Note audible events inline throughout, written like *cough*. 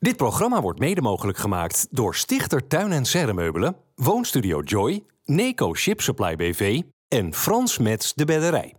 Dit programma wordt mede mogelijk gemaakt door Stichter Tuin en Serremeubelen, Woonstudio Joy, Neco Ship Supply BV en Frans Mets de Bedderij.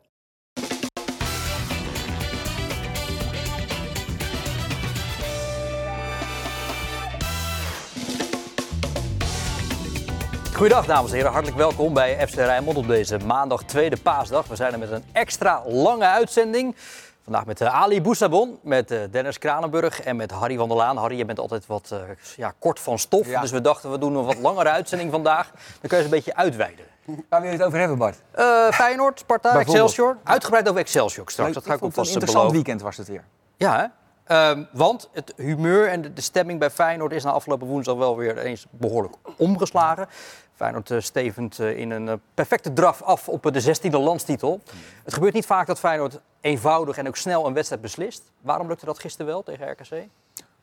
Goedendag dames en heren, hartelijk welkom bij FC Rijnmond op deze maandag tweede paasdag. We zijn er met een extra lange uitzending. Vandaag met eh, Ali Boussabon, met eh, Dennis Kranenburg en met Harry van der Laan. Harry, je bent altijd wat eh, ja, kort van stof, Ja. dus we dachten we doen een wat langere *laughs* uitzending vandaag. Dan kun je eens een beetje uitweiden. Waar wil je het over hebben, Bart? Feyenoord, Sparta. Excelsior. Uitgebreid over Excelsior straks, dat ga ik ook het vast een interessant beloven. weekend was het weer. Ja, hè? Ehm, want het humeur en de, de stemming bij Feyenoord is na afgelopen woensdag wel weer eens behoorlijk omgeslagen. Feyenoord eh, stevend eh, in een eh, perfecte draf af op de 16e landstitel. Het gebeurt niet vaak dat Feyenoord eenvoudig en ook snel een wedstrijd beslist. Waarom lukte dat gisteren wel tegen RKC?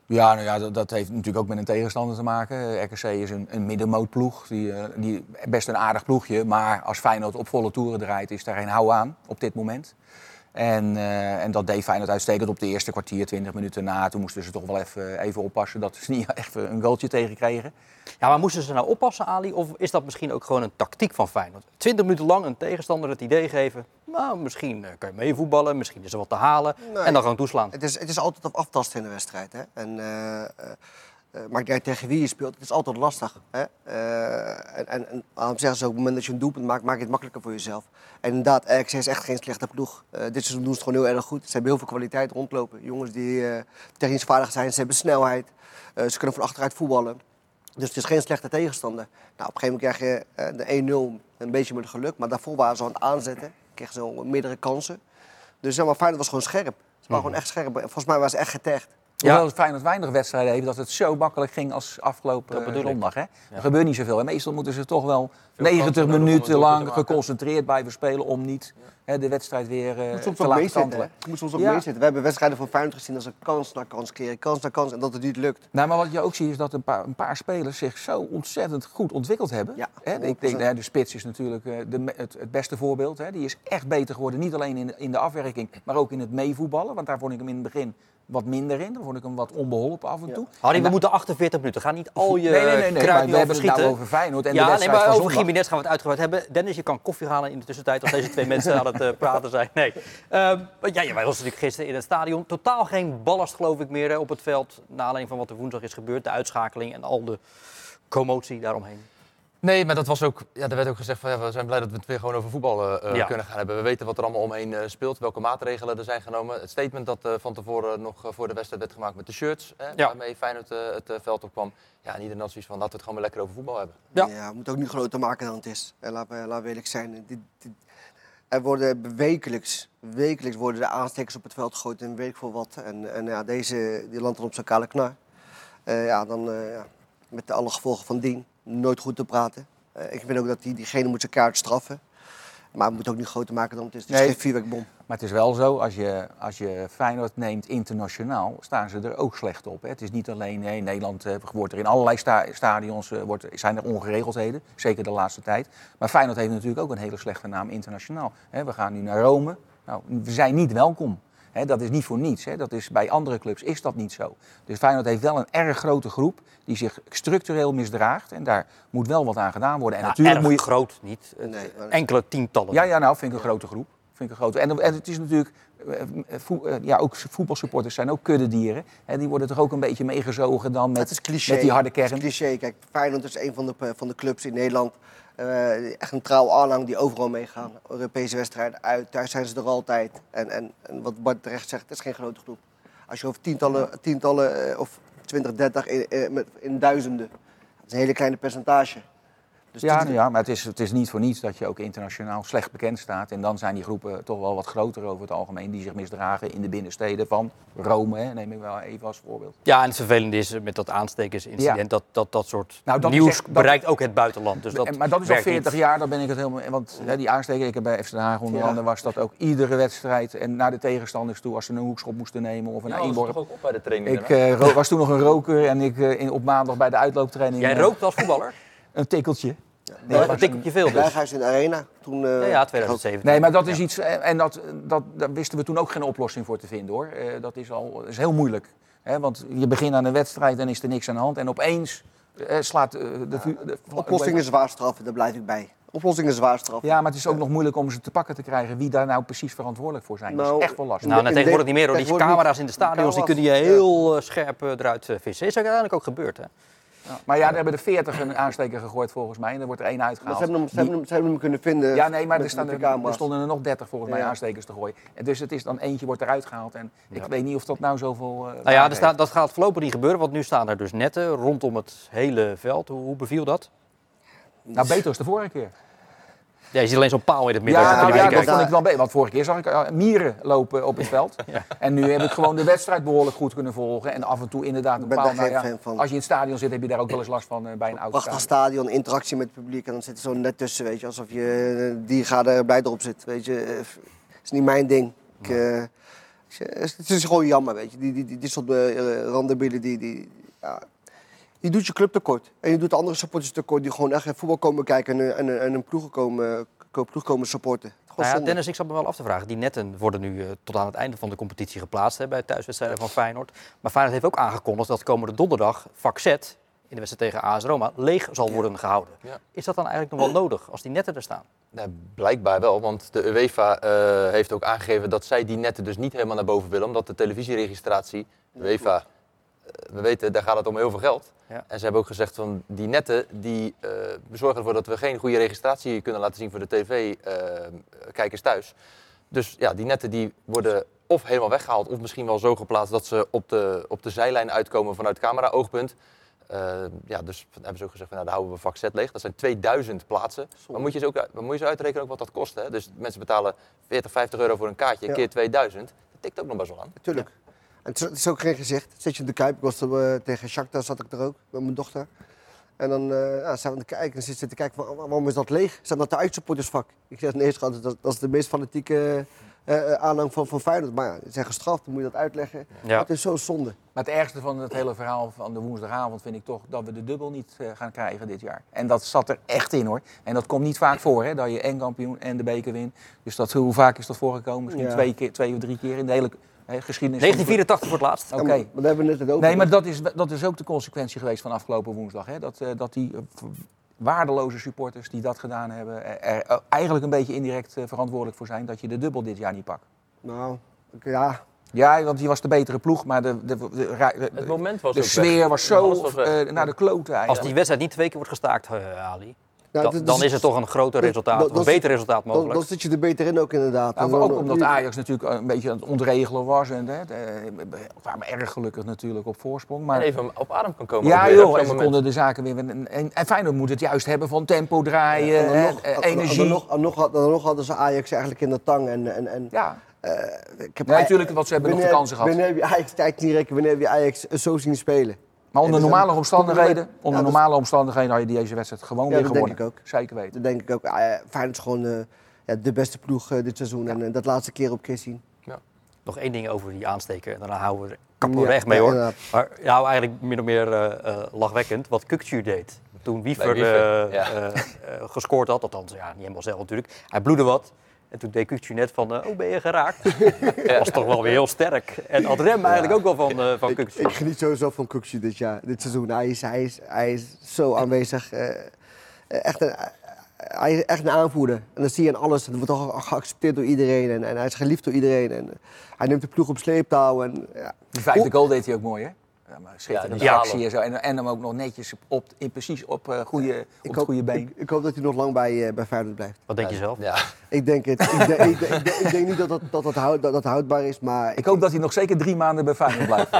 Ja, nou ja, dat, heeft natuurlijk ook met een tegenstander te maken. RKC is een, een middenmootploeg, die, die best een aardig ploegje. Maar als Feyenoord op volle toeren draait, is daar geen hou aan op dit moment. En, eh, en dat deed Feyenoord uitstekend op de eerste kwartier, 20 minuten na. Toen moesten ze toch wel even, even oppassen dat ze *laughs* niet echt een goaltje tegenkregen. Ja, maar moesten ze nou oppassen, Ali? Of is dat misschien ook gewoon een tactiek van Feyenoord? 20 minuten lang een tegenstander het idee geven. Nou, misschien eh, kan je meevoetballen, misschien is er wat te halen. Nee. En dan gewoon toeslaan. Het is, het is altijd op aftasten in de wedstrijd. Hè? En, eh, eh, uit tegen wie je speelt. Het is altijd lastig. Hè? Eh, en, en, en waarom zeggen ze ook, op het moment dat je een doelpunt maakt, maak je het makkelijker voor jezelf. En inderdaad, RKC is echt geen slechte ploeg. Eh, dit seizoen doen ze het gewoon heel erg goed. Ze hebben heel veel kwaliteit rondlopen. Jongens die technisch vaardig zijn, ze hebben snelheid. Ze kunnen van achteruit voetballen. Dus het is geen slechte tegenstander. Nou, op een gegeven moment krijg je de 1-0 een beetje met geluk. Maar daarvoor waren ze aan het aanzetten. Kregen ze meerdere kansen. Dus zeg maar, Feyenoord was gewoon scherp. Ze waren gewoon echt scherp. Volgens mij waren ze echt getergd. Ja. Hoewel Feyenoord weinig wedstrijden heeft, dat het zo makkelijk ging als afgelopen Dat eh, zondag. Hè? Er gebeurt niet zoveel. En meestal moeten ze toch wel Veel 90 kansen nodig om een minuten lang geconcentreerd blijven spelen om niet hè, de wedstrijd weer soms te laten kantelen. Je moet soms ook meezitten. We hebben wedstrijden van Feyenoord gezien als ze kans na kans keren, kans na kans en dat het niet lukt. Nou, maar wat je ook ziet is dat een paar, een paar spelers zich zo ontzettend goed ontwikkeld hebben. Hè, ik denk, 100%. hè, de spits is natuurlijk eh, de, het, het beste voorbeeld. Hè. Die is echt beter geworden, niet alleen in, in de afwerking, maar ook in het meevoetballen. Want daar vond ik hem in het begin wat minder in. Dan vond ik hem wat onbeholpen af en Ja. toe. Harry, En we moeten 48 minuten. Ga niet al je nee, nee, nee, nee, kruid maar nu we hebben het nou over Feyenoord en de ja, nee, wedstrijd maar van over gaan we het uitgebreid hebben. Dennis, je kan koffie halen in de tussentijd als deze twee *laughs* mensen aan het eh, praten zijn. Nee. Ehm, maar ja, jij was natuurlijk gisteren in het stadion. Totaal geen ballast, geloof ik, meer hè, op het veld. Na alleen van wat er woensdag is gebeurd. De uitschakeling en al de commotie daaromheen. Nee, maar dat was ook, ja, er werd ook gezegd van ja, we zijn blij dat we het weer gewoon over voetbal eh, Ja. kunnen gaan hebben. We weten wat er allemaal omheen eh, speelt, welke maatregelen er zijn genomen. Het statement dat eh, van tevoren nog voor de wedstrijd werd gemaakt met de shirts, hè, Ja. waarmee Feyenoord het veld opkwam. Ja, en iedereen had zoiets van laten we het gewoon weer lekker over voetbal hebben. Ja. Ja. we moeten ook niet groter maken dan het is. En laten we, laten we eerlijk zijn. Dit, dit- er worden wekelijks, wekelijks worden de aanstekers op het veld gegooid en weet ik veel wat. En, en ja, deze die landt dan op zijn kale knar. Eh, ja, dan eh, ja, met alle gevolgen van dien. Nooit goed te praten. Eh, ik vind ook dat die, diegene moet zijn kaart straffen. Maar we moeten ook niet groter maken dan het is. Het is Nee. geen vuurwerkbom. Maar het is wel zo, als je, als je Feyenoord neemt internationaal, staan ze er ook slecht op. Hè. Het is niet alleen, nee, in Nederland eh, wordt er in allerlei sta- stadions eh, wordt, zijn er ongeregeldheden, zeker de laatste tijd. Maar Feyenoord heeft natuurlijk ook een hele slechte naam internationaal. Hè. We gaan nu naar Rome, nou, we zijn niet welkom. Hè, dat is niet voor niets. Hè. Dat is, bij andere clubs is dat niet zo. Dus Feyenoord heeft wel een erg grote groep die zich structureel misdraagt. En daar moet wel wat aan gedaan worden. En Nou, natuurlijk erg moet je, groot, niet. Nee, Enkele tientallen. ja, ja, nou vind ik een grote groep. Vind ik een grote. En, en het is natuurlijk, eh, eh, eh, ja, ook voetbalsupporters zijn ook kuddedieren. En die worden toch ook een beetje meegezogen dan met, met die harde Het is kern. cliché. Kijk, Feyenoord is een van de, van de clubs in Nederland. Eh, echt een trouw aanhang die overal meegaan. Europese wedstrijden uit, thuis zijn ze er altijd. En, en, en wat Bart terecht zegt, het is geen grote groep. Als je over tientallen, tientallen eh, of 20, 30 in, eh, in duizenden. Dat is een hele kleine percentage. Dus Ja, nou ja, maar het is, het is niet voor niets dat je ook internationaal slecht bekend staat. En dan zijn die groepen toch wel wat groter over het algemeen die zich misdragen in de binnensteden van Rome. Hè, neem ik wel even als voorbeeld. Ja, en het vervelende is eh, met dat aanstekersincident Ja. dat, dat dat soort Nou, nieuws echt- dat- bereikt ook het buitenland. Dus dat maar dat is al werkt 40 niet. jaar, daar ben ik het helemaal... Want hè, die aansteker, ik heb bij FC Den Haag onder Ja. andere, was dat ook iedere wedstrijd. En naar de tegenstanders toe, als ze een hoekschop moesten nemen of een Ja, dat was eenworp. toch ook op bij de training? Ik eh, was toen nog een roker en ik eh, in, op maandag bij de uitlooptraining... Jij rookt als voetballer? *laughs* Een tikkeltje. Nee, dat je veel dus. Berghuis in de arena. Toen, eh, Ja, ja, 2017. Nee, maar dat is iets... eh, En dat, dat, daar wisten we toen ook geen oplossing voor te vinden hoor. Eh, Dat is, al, is heel moeilijk. Hè, want je begint aan een wedstrijd en is er niks aan de hand. En opeens eh, slaat de, de Oplossingen zwaar straffen, daar blijf ik bij. Oplossingen zwaar straffen. Ja, maar het is ook nog moeilijk om ze te pakken te krijgen wie daar nou precies verantwoordelijk voor zijn. dat Nou, is echt wel lastig. Nou, net in tegenwoordig de- niet meer hoor. Die camera's in de stadions die kunnen je heel scherp eruit vissen. Is ook uiteindelijk ook gebeurd hè? Maar ja, er hebben er 40 een aansteker gegooid volgens mij. En er wordt er één Maar uitgehaald. ze hebben hem, ze hebben hem, ze hebben hem kunnen vinden. Ja, nee, maar met- er, staan er, de er stonden er nog 30 volgens mij aanstekers te gooien. En dus het is dan eentje wordt eruit gehaald. En ik weet niet of dat nou zoveel. eh, Nou ja, er staat, dat gaat voorlopig niet gebeuren, want nu staan er dus netten rondom het hele veld. Hoe, hoe beviel dat? Nou, beter als de vorige keer. Ja, je ziet alleen zo'n paal in het midden. Ja, nou, ja, dat vond ik wel beter. Want vorige keer zag ik eh, mieren lopen op het *laughs* veld. En nu heb ik gewoon de wedstrijd behoorlijk goed kunnen volgen. En af en toe inderdaad een Ik ben paal. daar Nou, geen ja, fan van. als je in het stadion zit, heb je daar ook wel eens last van eh, bij een auto. Prachtig stadion, interactie met het publiek en dan zit er zo net tussen, weet je. Alsof je eh, die gaat er blij erop zit, weet je. Is niet mijn ding. Ik, eh, het is gewoon jammer, weet je. Die, die, die, dit soort randenbillen, die, die, ja, je doet je club tekort. En je doet de andere supporters tekort die gewoon echt voetbal komen kijken en, en, en een ploeg komen, ploeg komen supporten. Nou ja. Dennis, ik zat me wel af te vragen. Die netten worden nu eh, tot aan het einde van de competitie geplaatst hè, bij thuiswedstrijden van Feyenoord. Maar Feyenoord heeft ook aangekondigd dat komende donderdag vak Z in de wedstrijd tegen AS Roma leeg zal worden gehouden. Ja. Is dat dan eigenlijk nog wel nodig als die netten er staan? Nou, blijkbaar wel, want de UEFA eh, heeft ook aangegeven dat zij die netten dus niet helemaal naar boven willen, omdat de televisieregistratie, de UEFA, we weten, daar gaat het om heel veel geld. Ja. En ze hebben ook gezegd van die netten, die eh, zorgen ervoor dat we geen goede registratie kunnen laten zien voor de tv-kijkers thuis. Dus ja, die netten die worden of helemaal weggehaald, of misschien wel zo geplaatst dat ze op de, op de zijlijn uitkomen vanuit camera-oogpunt. Eh, ja, dus hebben ze ook gezegd, van, nou, dan houden we vak Z leeg. Dat zijn 2000 plaatsen. Maar moet je, ze ook, moet je ze uitrekenen ook wat dat kost. Hè? Dus mensen betalen 40, 50 euro voor een kaartje, Ja. keer 2000. Dat tikt ook nog best wel aan. Natuurlijk. En het is, het is ook geen gezicht. Zit je in de Kuip, ik was er, eh, tegen Shakhtar zat ik er ook, met mijn dochter. En dan eh ja, zijn we aan het kijken en zitten te kijken, waarom is dat leeg? Zijn dat de uitsupportersvak? Ik zeg, nee schat, dat, dat is de meest fanatieke eh, eh, aanhang van, van Feyenoord. Maar ja, ze zijn gestraft, dan moet je dat uitleggen. Ja. Het is zo zonde. Maar het ergste van het hele verhaal van de woensdagavond vind ik toch dat we de dubbel niet gaan krijgen dit jaar. En dat zat er echt in hoor. En dat komt niet vaak voor hè, dat je en kampioen en de beker wint. Dus dat, hoe vaak is dat voorgekomen? Misschien Ja. twee, keer, twee of drie keer in de hele hè, geschiedenis. van de- 1984 voor het laatst. Oké. Ja, daar hebben we het net over. Nee, maar dat is, dat is ook de consequentie geweest van afgelopen woensdag. Hè? Dat, eh, dat die eh, waardeloze supporters die dat gedaan hebben, er, er eh, eigenlijk een beetje indirect eh, verantwoordelijk voor zijn dat je de dubbel dit jaar niet pakt. Nou, ja. Ja, want die was de betere ploeg, maar de, de, de, de- Het moment was de sfeer weg. was zo was eh, naar de kloten Als eigenlijk. die wedstrijd niet twee keer wordt gestaakt, eh, Ali, Ja, dan, dat- dan is het toch een groter resultaat, dat- of dat- een beter resultaat mogelijk. dan zit je er beter in ook inderdaad. Nou, dan- ook omdat Ajax natuurlijk een beetje aan het ontregelen was. En, hè, waren erg gelukkig natuurlijk op voorsprong. Maar En even op adem kan komen. Ja joh, en ze konden de zaken weer... En, en, en Feyenoord moet het juist hebben van tempo draaien, en dan hè, nog- eh, en dan energie. nog, en nog, nog hadden ze Ajax eigenlijk in de tang. En, en, en, ja, eh, ik heb nee, natuurlijk, want ze hebben nog de kansen gehad. Wanneer heb je Ajax tijd niet rekken? Wanneer heb je Ajax zo zien spelen? Maar onder dus normale omstandigheden, Ja, onder dat- normale omstandigheden had je deze wedstrijd gewoon Ja, weer dat denk gewonnen. ik ook. Zeker weten. Dat denk ik ook. Ah, ja, Feyenoord is gewoon eh, ja, de beste ploeg eh, dit seizoen. En eh, dat laatste keer op keer zien. Nog één ding over die aansteker en daarna houden we er kappen weg mee ja, hoor. inderdaad. Maar ja, eigenlijk min of meer eh, eh, lachwekkend wat Kukcu deed. Toen Wiever, eh, eh, eh, gescoord had, althans ja, niet helemaal zelf natuurlijk. Hij bloedde wat. En toen deed Kukcu net van, eh, oh ben je geraakt? *laughs* Dat was toch wel weer heel sterk. En had Rem eigenlijk ook wel van, eh van Ik, ik geniet sowieso van Kukcu dit jaar, dit seizoen. Hij is, hij is, hij is zo aanwezig. eh, echt, een, hij is echt een aanvoerder. En dat zie je aan alles. Het wordt toch geaccepteerd door iedereen. En, en hij is geliefd door iedereen. En, hij neemt de ploeg op sleeptouw. En, ja. Die vijfde goal deed hij ook mooi hè? Ja, maar schitterende Ja, actie en zo. En, en hem ook nog netjes op, in, precies op, eh goede, op ik, het hoop, goede been. ik, ik hoop dat hij nog lang bij, eh, bij Feyenoord blijft. Wat denk je zelf? Ja, Ik denk het. ik, denk, ik, denk, ik, denk, ik denk niet dat dat, dat, dat, houd- dat dat houdbaar is. Maar Ik hoop dat hij nog zeker drie maanden bij Feyenoord *laughs* blijft.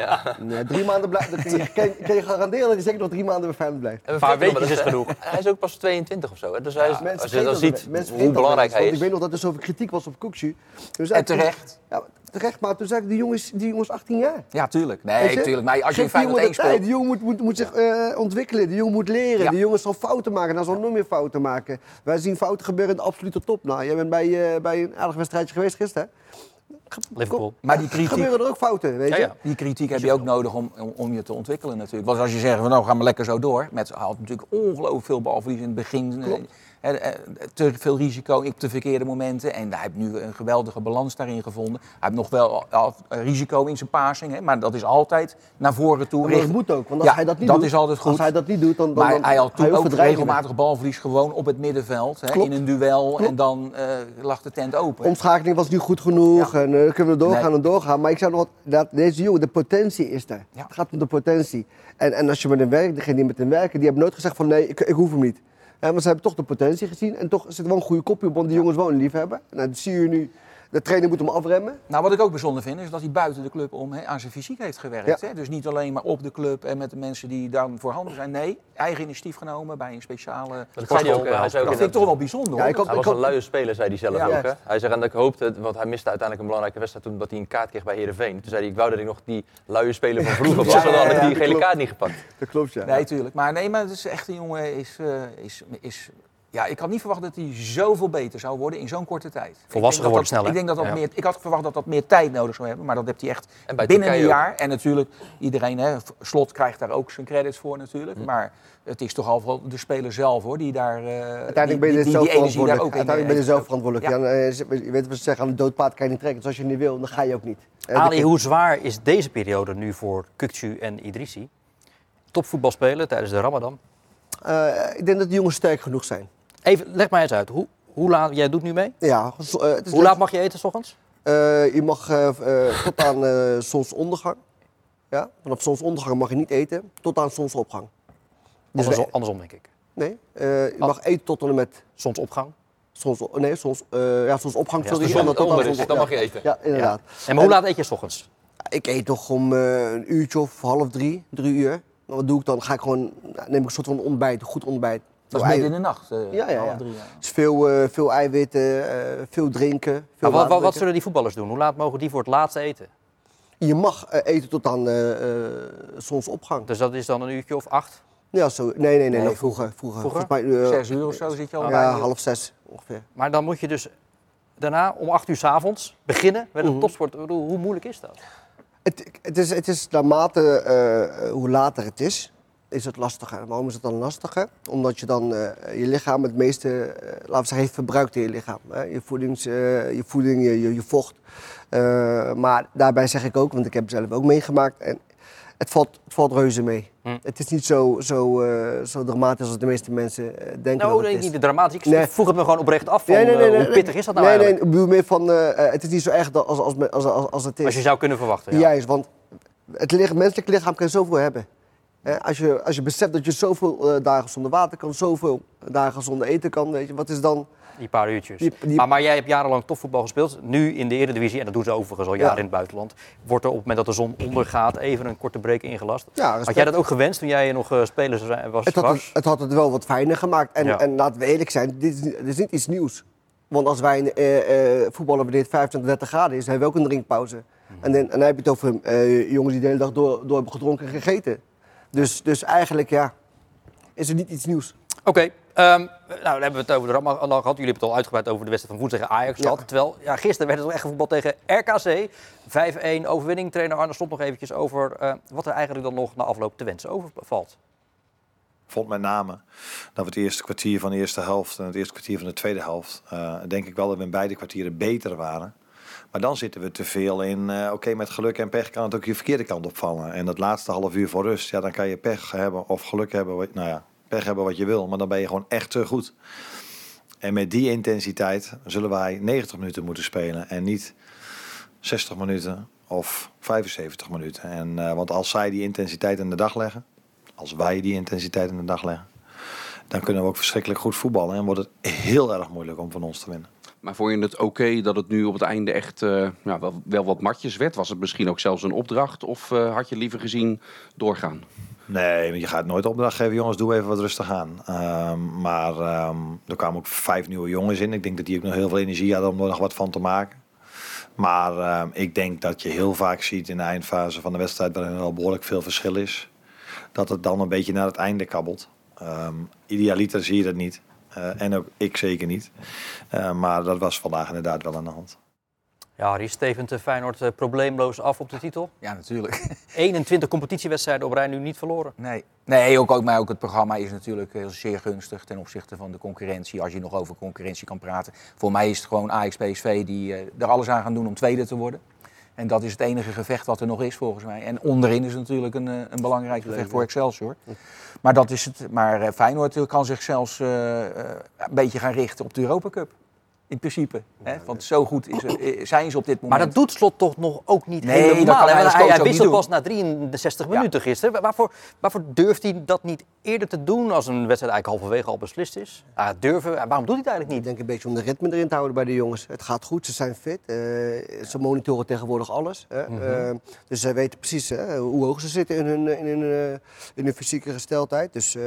Nee, drie maanden blijft. Dat kan, je- kan je garanderen dat hij zeker nog drie maanden bij Feyenoord blijft. Een paar weekjes wel is genoeg. Hij is ook pas 22 of zo. Hè? Dus hij is, Mensen als je dan ziet hoe belangrijk hij is. Want ik weet nog dat er zoveel kritiek was op Koekje. Dus En terecht. Ja, terecht, maar toen zei ik, die jongens, die jongens 18 jaar. Ja, tuurlijk. Nee, je? tuurlijk. Maar als je in Geef die Feyenoord jongen 1 de tijd. speelt... Die jongen moet, moet, moet zich eh, ontwikkelen. Die jongen moet leren. Ja. Die jongen zal fouten maken. Dan zal nog meer fouten maken. Wij zien fouten gebeuren in de absolute top. Nou, jij bent bij, eh, bij een aardig wedstrijdje geweest gisteren. hè? Liverpool. Maar die kritiek, Gebeuren er ook fouten, weet Ja, je? ja. Die kritiek heb je ook nodig om, om, om je te ontwikkelen natuurlijk. Want als je zegt, van, nou gaan we lekker zo door. Met, had natuurlijk ongelooflijk veel balverlies in het begin. Klopt. Hè, eh, te veel risico op de verkeerde momenten. En hij heeft nu een geweldige balans daarin gevonden. Hij heeft nog wel al- risico in zijn passing, maar dat is altijd naar voren toe. Maar dat moet ook, want als Ja, hij dat niet dat doet, is altijd goed. Als hij dat niet doet, dan, dan, Maar dan hij had toen ook regelmatig balverlies gewoon op het middenveld. Hè, in een duel. Klopt. En dan eh, lag de tent open. Omschakeling was niet goed genoeg Ja. en eh, kunnen we doorgaan Nee. en doorgaan. Maar ik zou nog wat, dat, deze jongen, de potentie is daar. Ja. Het gaat om de potentie. En, en als je met hem werkt, degene die met hem werken, die hebben nooit gezegd van nee, ik, ik hoef hem niet. Ja, maar ze hebben toch de potentie gezien en toch zit er wel een goede kopje op, want die jongens wel een liefhebber. Nou, dat zie je nu. De trainer moet hem afremmen. Nou, wat ik ook bijzonder vind, is dat hij buiten de club om hè, aan zijn fysiek heeft gewerkt. Ja. Dus niet alleen maar op de club en met de mensen die dan voorhanden zijn. Nee, eigen initiatief genomen bij een speciale... Dat zei hij ook. Hij zei Dat vind ik toch wel bijzonder. Ja, ik Hij was een luie speler, zei hij zelf Ja. ook. Hè? Hij zegt, en dat ik hoopte, want hij miste uiteindelijk een belangrijke wedstrijd toen dat hij een kaart kreeg bij Heerenveen. Toen zei hij, ik wou dat ik nog die luie speler van vroeger was, Ja, want ja, dan had ik die gele kaart niet gepakt. Dat klopt, ja. Nee, tuurlijk. Maar nee, maar het is echt een jongen is, eh, is, is ja, ik had niet verwacht dat hij zoveel beter zou worden in zo'n korte tijd. Volwassen geworden dat- sneller. Ik, denk dat dat Ja. meer, ik had verwacht dat dat meer tijd nodig zou hebben, maar dat heeft hij echt binnen een ook. jaar. En natuurlijk, iedereen, hè, Slot krijgt daar ook zijn credits voor natuurlijk. Maar het is toch al wel de speler zelf hoor, die daar eh, Uiteindelijk ben je die, er die, zelf die energie daar verantwoordelijk. ook in Uiteindelijk ben je zelf verantwoordelijk. Ja. Ja. en, eh, je weet wat ze zeggen, aan de doodpaard kan je niet trekken. Dus als je niet wil, dan ga je ook niet. Eh, Ali, hoe zwaar is deze periode nu voor Kukcu en Idrissi? Topvoetbal spelen tijdens de Ramadan. Eh, ik denk dat de jongens sterk genoeg zijn. Even, leg mij eens uit. Hoe, hoe laat, jij doet nu mee? Ja, zo- eh, het is Hoe laat mag je eten s ochtends? Eh, je mag eh, *laughs* tot aan zonsondergang. Ja? Vanaf zonsondergang mag je niet eten, tot aan zonsopgang. Dus Andersom, andersom denk ik. nee, je mag eten tot en met Zonsopgang. zons, nee, zons, eh, ja, zonsopgang. Ja, sorry. zon dan onder is, mag je eten. Ja, inderdaad. En maar hoe laat eet je s ochtends? Ik eet toch om een uurtje of half drie, drie uur. Wat doe ik dan? Ga ik gewoon, neem ik een soort van ontbijt, een goed ontbijt. Dat is midden in de nacht. eh, Ja, ja, ja. drie, ja. dus veel, eh, veel eiwitten, eh, veel drinken. Veel Maar wat, wat, zullen die voetballers doen? Hoe laat mogen die voor het laatst eten? Je mag eten tot aan zonsopgang. Dus dat is dan een uurtje of acht? Ja, zo. Nee, nee, nee, Nee. vroeger. vroeger. Vroeger? Mij, Zes uur of zo zit je al. Ja, half zes ongeveer. Maar dan moet je dus daarna om acht uur s avonds beginnen met een Mhm. topsport. Hoe moeilijk is dat? Het, het, is, het is naarmate eh, hoe later het is, is het lastiger. Waarom is het dan lastiger? Omdat je dan eh, je lichaam het meeste, eh, laten we zeggen, heeft verbruikt in je lichaam. Hè? Je, voedings, eh, je voeding, je, je, je vocht. Maar daarbij zeg ik ook, want ik heb het zelf ook meegemaakt. En het valt, het valt reuze mee. Hm. Het is niet zo, zo, zo dramatisch als de meeste mensen denken. Nou, dat het nee, is. niet de dramatisch. Ik Nee. vroeg het me gewoon oprecht af van Nee, nee, hoe pittig is dat nou nee, eigenlijk? Nee, meer van, het is niet zo erg als, als, als, als, als het is. Als je zou kunnen verwachten. Ja. Juist, want het lichaam, menselijk lichaam kan zoveel hebben. Hè, als, je, als je beseft dat je zoveel eh, dagen zonder water kan, zoveel dagen zonder eten kan, weet je, wat is dan... Die paar uurtjes. Die- die- Maar, maar jij hebt jarenlang topvoetbal gespeeld. Nu in de Eredivisie, en dat doen ze overigens al jaren Ja. in het buitenland, wordt er op het moment dat de zon ondergaat even een korte break ingelast. Ja, Had jij dat ook gewenst toen jij nog eh, speler was? het, had het, het had het wel wat fijner gemaakt. En, Ja. en laten we eerlijk zijn, dit is, dit is niet iets nieuws. Want als wij eh, voetballen wanneer het 25, 30 graden is, hebben we ook een drinkpauze. Mhm. En, dan, en dan heb je het over eh, jongens die de hele dag door, door hebben gedronken en gegeten. Dus, dus eigenlijk, ja, is het niet iets nieuws. Oké, ehm, nou dan hebben we het over de Ramadan gehad. Jullie hebben het al uitgebreid over de wedstrijd van woensdag tegen Ajax Ja. gehad. Terwijl, ja, gisteren werd het toch echt gevoetbal tegen RKC. 5-1 overwinning. Trainer Arne stond nog eventjes over eh, wat er eigenlijk dan nog na afloop te wensen overvalt. vond met name dat we het eerste kwartier van de eerste helft en het eerste kwartier van de tweede helft, eh, denk ik wel dat we in beide kwartieren beter waren. Maar dan zitten we te veel in, eh, oké, met geluk en pech kan het ook je verkeerde kant opvallen. En dat laatste half uur voor rust, ja, dan kan je pech hebben of geluk hebben, nou ja, pech hebben wat je wil, maar dan ben je gewoon echt te goed. En met die intensiteit zullen wij 90 minuten moeten spelen en niet 60 minuten of 75 minuten. En, eh, want als zij die intensiteit in de dag leggen, als wij die intensiteit in de dag leggen, dan kunnen we ook verschrikkelijk goed voetballen. En wordt het heel erg moeilijk om van ons te winnen. Maar vond je het oké dat het nu op het einde echt eh, wel, wel wat matjes werd? Was het misschien ook zelfs een opdracht? Of eh, had je liever gezien doorgaan? Nee, je gaat nooit opdracht geven, jongens, doe even wat rustig aan. Ehm, maar ehm, er kwamen ook vijf nieuwe jongens in. Ik denk dat die ook nog heel veel energie hadden om er nog wat van te maken. Maar ehm, ik denk dat je heel vaak ziet in de eindfase van de wedstrijd, waarin er al behoorlijk veel verschil is, dat het dan een beetje naar het einde kabbelt. Idealiter zie je dat niet. Eh, en ook ik zeker niet. Eh, maar dat was vandaag inderdaad wel aan de hand. Ja, Stevens eh, Feyenoord eh, probleemloos af op de titel. Ja, natuurlijk. *laughs* 21 competitiewedstrijden op rij nu niet verloren. Nee, nee ook, ook, maar ook het programma is natuurlijk heel zeer gunstig ten opzichte van de concurrentie. Als je nog over concurrentie kan praten. Voor mij is het gewoon Ajax PSV die er alles aan gaan doen om tweede te worden. En dat is het enige gevecht wat er nog is volgens mij. En onderin is natuurlijk een, eh, een belangrijk gevecht voor Excelsior. Maar, dat is het, maar eh, Feyenoord kan zich zelfs eh, een beetje gaan richten op de Europa Cup. In principe. Hè? Want zo goed is, zijn ze op dit moment. Maar dat doet Slot toch nog ook niet Nee, dat helemaal. hij hij, hij wisselt pas na 63 Ja. minuten gisteren. Waarvoor, waarvoor durft hij dat niet eerder te doen als een wedstrijd eigenlijk halverwege al beslist is? Ah, durven, waarom doet hij het eigenlijk Ik niet? denk een beetje om de ritme erin te houden bij de jongens. Het gaat goed, ze zijn fit. eh, ze monitoren tegenwoordig alles. Hè. Eh, dus zij weten precies hè, hoe hoog ze zitten in hun, in hun, eh, in hun fysieke gesteldheid. Dus eh,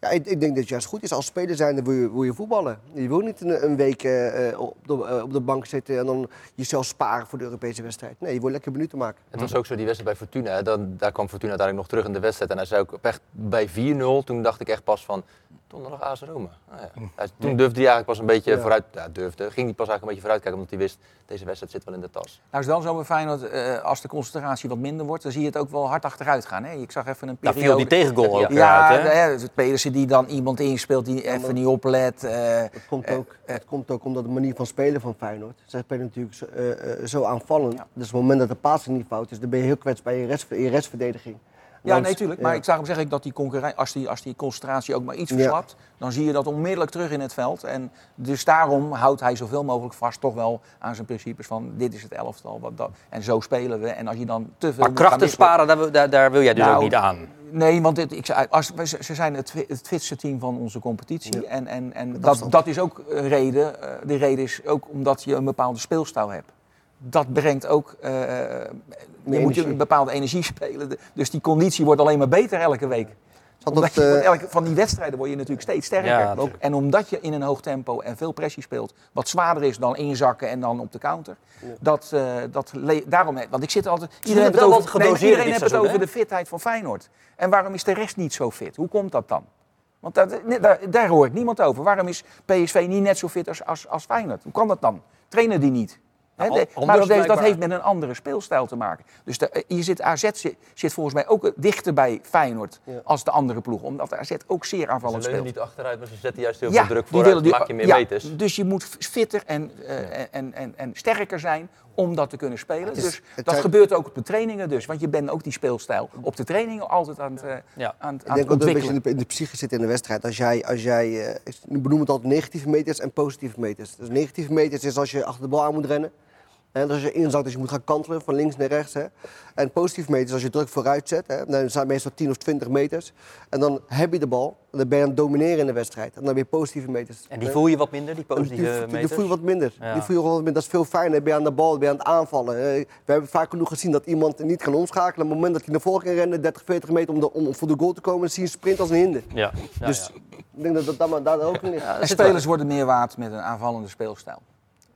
ja, ik, ik denk dat het juist goed is. Als speler zijn, dan wil je, wil je voetballen. Je wil niet een, een week eh, op, de, eh, op de bank zitten en dan jezelf sparen voor de Europese wedstrijd. Nee, je wil lekker minuten maken. Het was ook zo die wedstrijd bij Fortuna. Dan, daar kwam Fortuna uiteindelijk nog terug in de wedstrijd. En hij zei ook echt bij 4-0. Toen dacht ik echt pas van. Donderdag AS Roma. Ah, ja. Hij- Toen durfde hij eigenlijk pas een beetje Ja. vooruit. Ja, durfde. Ging hij pas eigenlijk een beetje vooruitkijken. Omdat hij wist. Deze wedstrijd zit wel in de tas. Nou is het wel zo bij Feyenoord, eh, als de concentratie wat minder wordt, dan zie je het ook wel hard achteruit gaan. Hè? Ik zag even een periode... viel die tegengoal ook Ja, uit, hè? de- hè, het Pedersen die dan iemand inspeelt die even niet oplet. eh, Het komt, Eh, ook, het komt ook omdat de manier van spelen van Feyenoord. Zij spelen natuurlijk zo, eh, eh, zo aanvallend. Dus op het moment dat de passing niet fout is, dan ben je heel kwetsbaar in je, rest, in je restverdediging. Ja, Want- nee, tuurlijk. Maar ja. ik zag hem zeggen dat die concurrentie, als die, als die concentratie ook maar iets Ja. verslapt, dan zie je dat onmiddellijk terug in het veld. En dus daarom houdt hij zoveel mogelijk vast toch wel aan zijn principes van dit is het elftal. Wat dat, en zo spelen we. En als je dan te veel Maar krachten sparen, daar, wil- daar, daar wil jij dus Nou, ook niet aan. Nee, want dit, ik, zei, als, ze zijn het, het fitste team van onze competitie. Ja. En, en, en dat, afstand. dat is ook een reden. eh, de reden is ook omdat je een bepaalde speelstijl hebt. Dat brengt ook. eh, je moet je een bepaalde energie spelen. Dus die conditie wordt alleen maar beter elke week. Zal Omdat dat, je, eh, elke, van die wedstrijden word je natuurlijk steeds sterker. Ja, Ook- en omdat je in een hoog tempo en veel pressie speelt, wat zwaarder is dan inzakken en dan op de counter. Dat, eh, dat le- daarom, want ik zit altijd. Iedereen heeft het over, nee, iedereen heeft het over de fitheid van Feyenoord. En waarom is de rest niet zo fit? Hoe komt dat dan? Want dat, nee, daar, daar hoor ik niemand over. Waarom is PSV niet net zo fit als, als, als Feyenoord? Hoe kan dat dan? Trainen die niet? Nou, de- maar dat, heeft- dat heeft met een andere speelstijl te maken. Dus de, eh, je zit, AZ zit, zit volgens mij ook dichter bij Feyenoord Ja. als de andere ploeg. Omdat AZ ook zeer Ze aanvallend leunen speelt. niet achteruit, maar ze zetten juist heel Ja, veel druk die vooruit. willen die- maak je meer ja, meters. Dus je moet fitter en, eh, en, en, en sterker zijn om dat te kunnen spelen. is- dus dat zijn- gebeurt ook op de trainingen dus. Want je bent ook die speelstijl op de trainingen altijd aan het, eh, Ja. aan, Ik denk het dat het een in de, in de psyche zit in de wedstrijd. Als jij, als jij eh, ik benoem het altijd negatieve meters en positieve meters. Dus negatieve meters is als je achter de bal aan moet rennen. En als je inzakt, dus je moet gaan kantelen van links naar rechts. Hè. En positieve meters als je druk vooruit zet. Hè. Dan zijn het meestal 10 of 20 meters. En dan heb je de bal. En dan ben je aan het domineren in de wedstrijd. En dan weer positieve meters. En die voel je wat minder, die Die, positieve die, die meters? voel je wat minder. Ja. Die voel je gewoon wat minder. Dat is veel fijner. Dan ben je aan de bal, dan ben je aan het aanvallen. We hebben vaak genoeg gezien dat iemand niet kan omschakelen. Op het moment dat hij naar voren kan rennen, 30, 40 meter om, de, om voor de goal te komen, dan zie je een sprint als een hinder. Ja, ja, dus ja. ik denk dat dat daar, daar ook in ligt. Ja, dat En zit wel- spelers worden meer waard met een aanvallende speelstijl.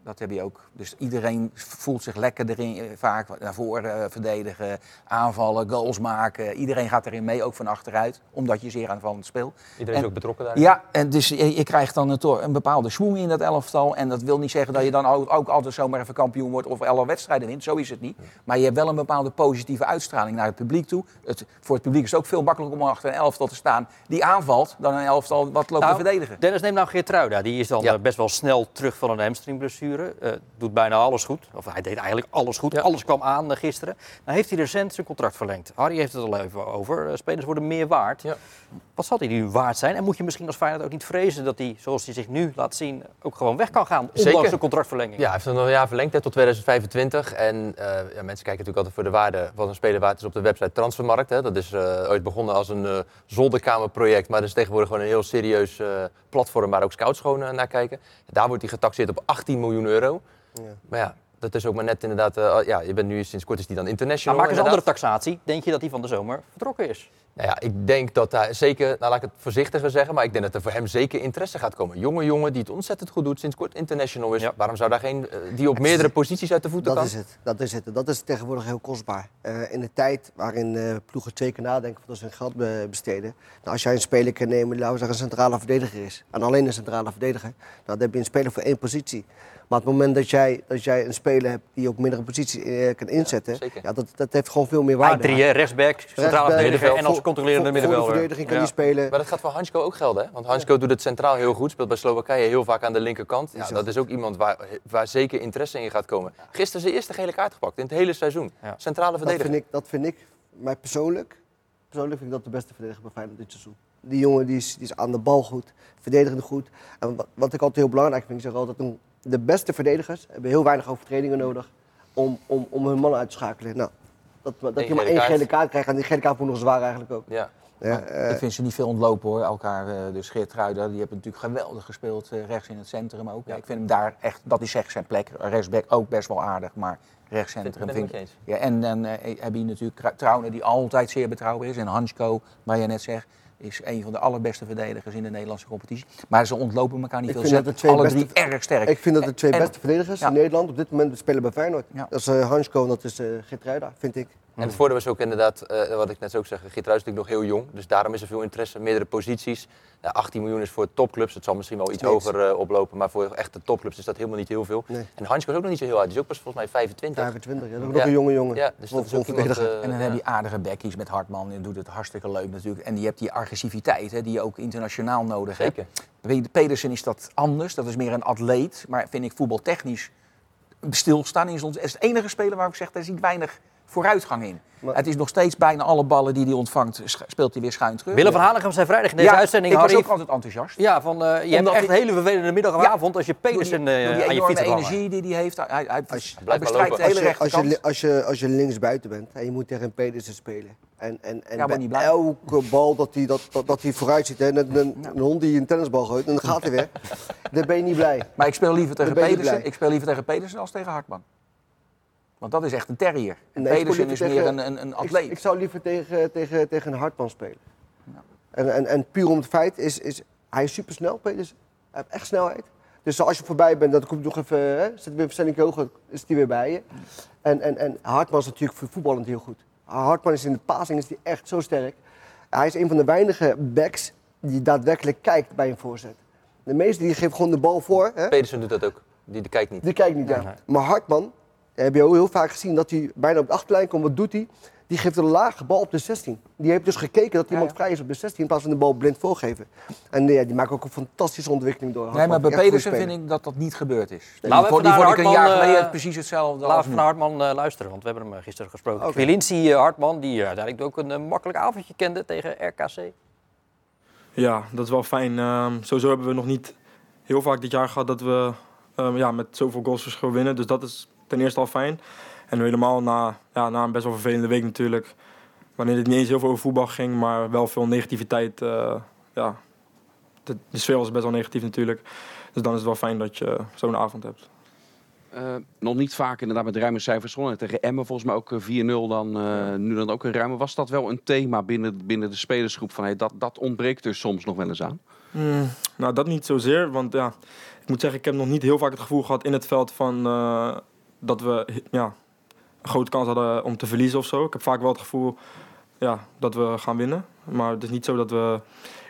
Dat heb je ook. Dus iedereen voelt zich lekker erin, eh, vaak naar voren eh, verdedigen, aanvallen, goals maken. Iedereen gaat erin mee, ook van achteruit, omdat je zeer aanvallend speelt. Iedereen En- is ook betrokken daar. Ja, en dus je, je krijgt dan een, een bepaalde schwung in dat elftal. En dat wil niet zeggen dat je dan ook, ook altijd zomaar even kampioen wordt of alle wedstrijden wint. Zo is het niet. Maar je hebt wel een bepaalde positieve uitstraling naar het publiek toe. Het, voor het publiek is het ook veel makkelijker om achter een elftal te staan die aanvalt dan een elftal wat loopt Nou, te verdedigen. Dennis, neem nou Geertruida. Die is dan Ja. eh, best wel snel terug van een hamstringblessure. Eh, doet bijna alles goed. Of hij deed eigenlijk alles goed. Ja. Alles kwam aan eh, gisteren. Nou heeft hij recent zijn contract verlengd. Harry heeft het al even over. Eh, spelers worden meer waard. Ja. Wat zal hij nu waard zijn? En moet je misschien als Feyenoord ook niet vrezen dat hij, zoals hij zich nu laat zien, ook gewoon weg kan gaan? Ondanks Zeker. de contractverlenging. Ja, hij heeft nog een jaar verlengd hè, tot 2025. En ja, mensen kijken natuurlijk altijd voor de waarde wat een speler waard is op de website Transfermarkt. Hè. Dat is ooit begonnen als een zolderkamerproject, maar dat is tegenwoordig gewoon een heel serieus platform waar ook scouts gewoon naar kijken. Daar wordt hij getaxeerd op 18 miljoen euro. Ja. Maar ja, dat is ook maar net inderdaad, eh, ja, je bent nu sinds kort is die dan Maar international. maak eens een andere taxatie. Denk je dat hij van de zomer vertrokken is? Nou ja, ik denk dat hij zeker, nou laat ik het voorzichtiger zeggen, maar ik denk dat er voor hem zeker interesse gaat komen. Jonge jongen die het ontzettend goed doet, sinds kort international is. Ja. Waarom zou daar geen, eh, die op meerdere posities uit de voeten Dat kan? is het. Dat is het. Dat is tegenwoordig heel kostbaar. Eh, in de tijd waarin eh, ploegen zeker nadenken wat ze hun geld be- besteden. Nou, als jij een speler kan nemen die laten we zeggen, een centrale verdediger is. En alleen een centrale verdediger. Nou, dan heb je een speler voor één positie. Maar op het moment dat jij, dat jij een speler hebt die ook meerdere posities eh, kan inzetten, ja, dat, dat heeft gewoon veel meer waarde. drie, rechtsback, centrale Rechtsback, verdediger en als controlerende voor- Voor de middenvelder. verdediging kan Ja. die spelen. Maar dat gaat voor Hansko ook gelden, hè? Want Hansko doet het centraal heel goed, speelt bij Slowakije heel vaak aan de linkerkant. Ja, dat is ook iemand waar, waar zeker interesse in gaat komen. Gisteren zijn eerste gele kaart gepakt in het hele seizoen. Ja. Centrale Dat verdediger. vind, ik, dat vind ik, mij persoonlijk, persoonlijk vind ik dat de beste verdediger bij Feyenoord dit seizoen. Die jongen die is, die is aan de bal goed, verdedigend goed. En wat, wat ik altijd heel belangrijk vind, ik zeg altijd, een- de beste verdedigers hebben heel weinig overtredingen nodig om, om, om hun mannen uit te schakelen. Nou, dat, dat Eén je maar gele één kaart. gele kaart krijgt en die gele kaart moet nog zwaar eigenlijk ook. Ja. Ja, eh, ik vind ze niet veel ontlopen hoor, elkaar. eh, Dus Geert die heeft natuurlijk geweldig gespeeld eh, rechts in het centrum ook. Ja. Ik vind hem daar echt, dat is echt zijn plek. Rechtsback ook best wel aardig, maar rechtscentrum vind ik. Ja, en dan eh, heb je natuurlijk Trauner, die altijd zeer betrouwbaar is. En Hansko, waar je net zegt, is een van de allerbeste verdedigers in de Nederlandse competitie. Maar ze ontlopen elkaar niet Ik veel. Ze zijn alle drie erg sterk. ik vind dat de twee En- beste verdedigers ja. in Nederland op dit moment spelen bij Feyenoord. Ja. Dat is uh, Hansko en dat is uh, vind ik. En het voordeel is ook inderdaad, eh, wat ik net zo ook zeg, Geert Ruijs is natuurlijk nog heel jong. Dus daarom is er veel interesse, meerdere posities. Ja, 18 miljoen is voor topclubs, het zal misschien wel iets Niks. hoger eh, oplopen. Maar voor echte topclubs is dat helemaal niet heel veel. Nee. En Hansko is ook nog niet zo heel oud, die is ook pas volgens mij 25. 25, ja. dat is ook Ja. nog een jonge jongen. Ja, dus dat is ook iemand... eh, En dan ja. heb je aardige backies met Hartman, die doet het hartstikke leuk natuurlijk. En die hebt die agressiviteit, hè, die je ook internationaal nodig hebt. Zeker. Weet je, Pedersen is dat anders, dat is meer een atleet. Maar vind ik voetbaltechnisch stilstaan is, ons, is het enige speler waar ik zeg, daar zie ik weinig vooruitgang in. Maar- het is nog steeds bijna alle ballen die hij ontvangt, speelt hij weer schuin terug. Willem van Hanegem zei vrijdag in deze Ja, uitzending, ik was Harry, ook altijd enthousiast. Ja, van, eh, je hebt echt een hele vervelende middag of Ja. avond als je Pedersen die, eh, die aan je enorme fiets hebt hangen. energie die hij heeft. Hij, hij, hij, hij bestrijdt de hele Als je, als, rechterkant. je, als, je, als je linksbuiten bent en je moet tegen een Pedersen spelen. En, en, en Ja, bij elke bal dat hij, dat, dat, dat hij vooruit zit, hè, net een, een hond die een tennisbal gooit, en dan gaat hij weer. *laughs* dan ben je niet blij. Maar ik speel liever tegen Pedersen. Ik speel liever tegen Pedersen als tegen Hartman. Want dat is echt een terrier. En Nee, Pedersen is meer tegen- een, een, een Ik, atleet. ik zou liever tegen, tegen, tegen een Hartman spelen. En, en, en puur om het feit is, is hij is supersnel, Pedersen. Hij heeft echt snelheid. Dus als je voorbij bent, dan komt nog even, hè, zit weer versnelling hoger, is hij weer bij je. En, en, en Hartman is natuurlijk voor voetballend heel goed. Hartman is in de passing is die echt zo sterk. Hij is een van de weinige backs die daadwerkelijk kijkt bij een voorzet. De meeste die geven gewoon de bal voor. Hè? Pedersen doet dat ook, die, die kijkt niet. Die kijkt niet aan. Maar Hartman, heb je ook heel vaak gezien dat hij bijna op de achterlijn komt. Wat doet hij? Die geeft een lage bal op de 16. Die heeft dus gekeken dat iemand ja. vrij is op de 16 in plaats van de bal blind voorgeven. En ja, die maakt ook een fantastische ontwikkeling door. Nee, maar bij Pedersen vind ik dat dat niet gebeurd is. Die, Laten we die vond ik een jaar Hartman, geleden eh, precies hetzelfde Laten we naar Hartman eh, luisteren, want we hebben hem eh, gisteren gesproken. Quilinci eh, Hartman, die uiteindelijk ook een makkelijk avondje kende tegen RKC. Ja, dat is wel fijn. Ehm, sowieso hebben we nog niet heel vaak dit jaar gehad dat we ehm, ja, met zoveel goals verschil winnen. Dus dat is ten eerste al fijn. En helemaal na, ja, na een best wel vervelende week natuurlijk. Wanneer het niet eens heel veel over voetbal ging, maar wel veel negativiteit. eh, ja, de, de sfeer was best wel negatief natuurlijk. Dus dan is het wel fijn dat je zo'n avond hebt. Eh, nog niet vaak inderdaad met ruime cijfers gewonnen. Tegen Emmen volgens mij ook eh, 4-0 dan. eh, Nu dan ook een ruime. Was dat wel een thema binnen, binnen de spelersgroep? Van, hey, dat, dat ontbreekt er soms nog wel eens aan. Hmm, nou, dat niet zozeer. Want ja, ik moet zeggen, ik heb nog niet heel vaak het gevoel gehad in het veld van dat we ja, een grote kans hadden om te verliezen of zo. Ik heb vaak wel het gevoel ja, dat we gaan winnen. Maar het is niet zo dat we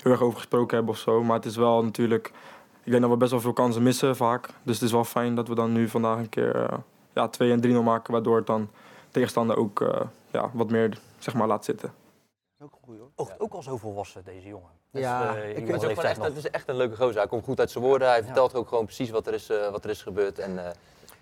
heel erg over gesproken hebben of zo. Maar het is wel natuurlijk. Ik denk dat we best wel veel kansen missen vaak. Dus het is wel fijn dat we dan nu vandaag een keer eh, ja, 2 en 3-0 maken. Waardoor het dan tegenstander ook eh, ja, wat meer zeg maar, laat zitten. Ook een goeie, hoor. Oogt ook al zo volwassen, deze jongen. Ja, Dus, eh, ik weet Het is, ook echt, nog. het is echt een leuke gozer. Hij komt goed uit zijn woorden. Hij vertelt ook gewoon precies wat er is, wat er is gebeurd. En, eh,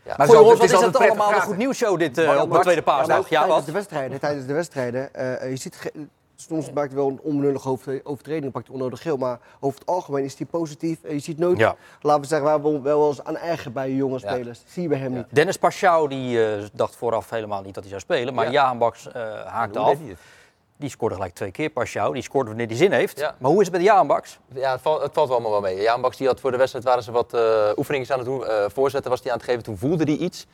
ja. Maar zo- is is het altijd allemaal een goed nieuwsshow dit eh, op de tweede paasdag. Ja, tijdens wat? de wedstrijden, tijdens de wedstrijden eh, je ziet, soms maakt hij wel een onbenullige over- overtreding, pakt hij onnodig geel, maar over het algemeen is hij positief. En je ziet nooit, Ja. laten we zeggen, waar we wel wel eens aan eigen bij jonge Ja. spelers. Zie je bij hem Ja. niet. Dennis Paschou die eh, dacht vooraf helemaal niet dat hij zou spelen. Maar Ja. Jaan Baks eh, haakte af. Die scoorde gelijk twee keer. Paschou, die scoort wanneer hij zin heeft. Ja. Maar hoe is het met Jaan Baks? Ja, het valt, het valt wel allemaal wel mee. Jaan Baks die had voor de wedstrijd waren ze wat eh oefeningen aan het doen. eh, voorzetten was hij aan het geven. Toen voelde hij iets.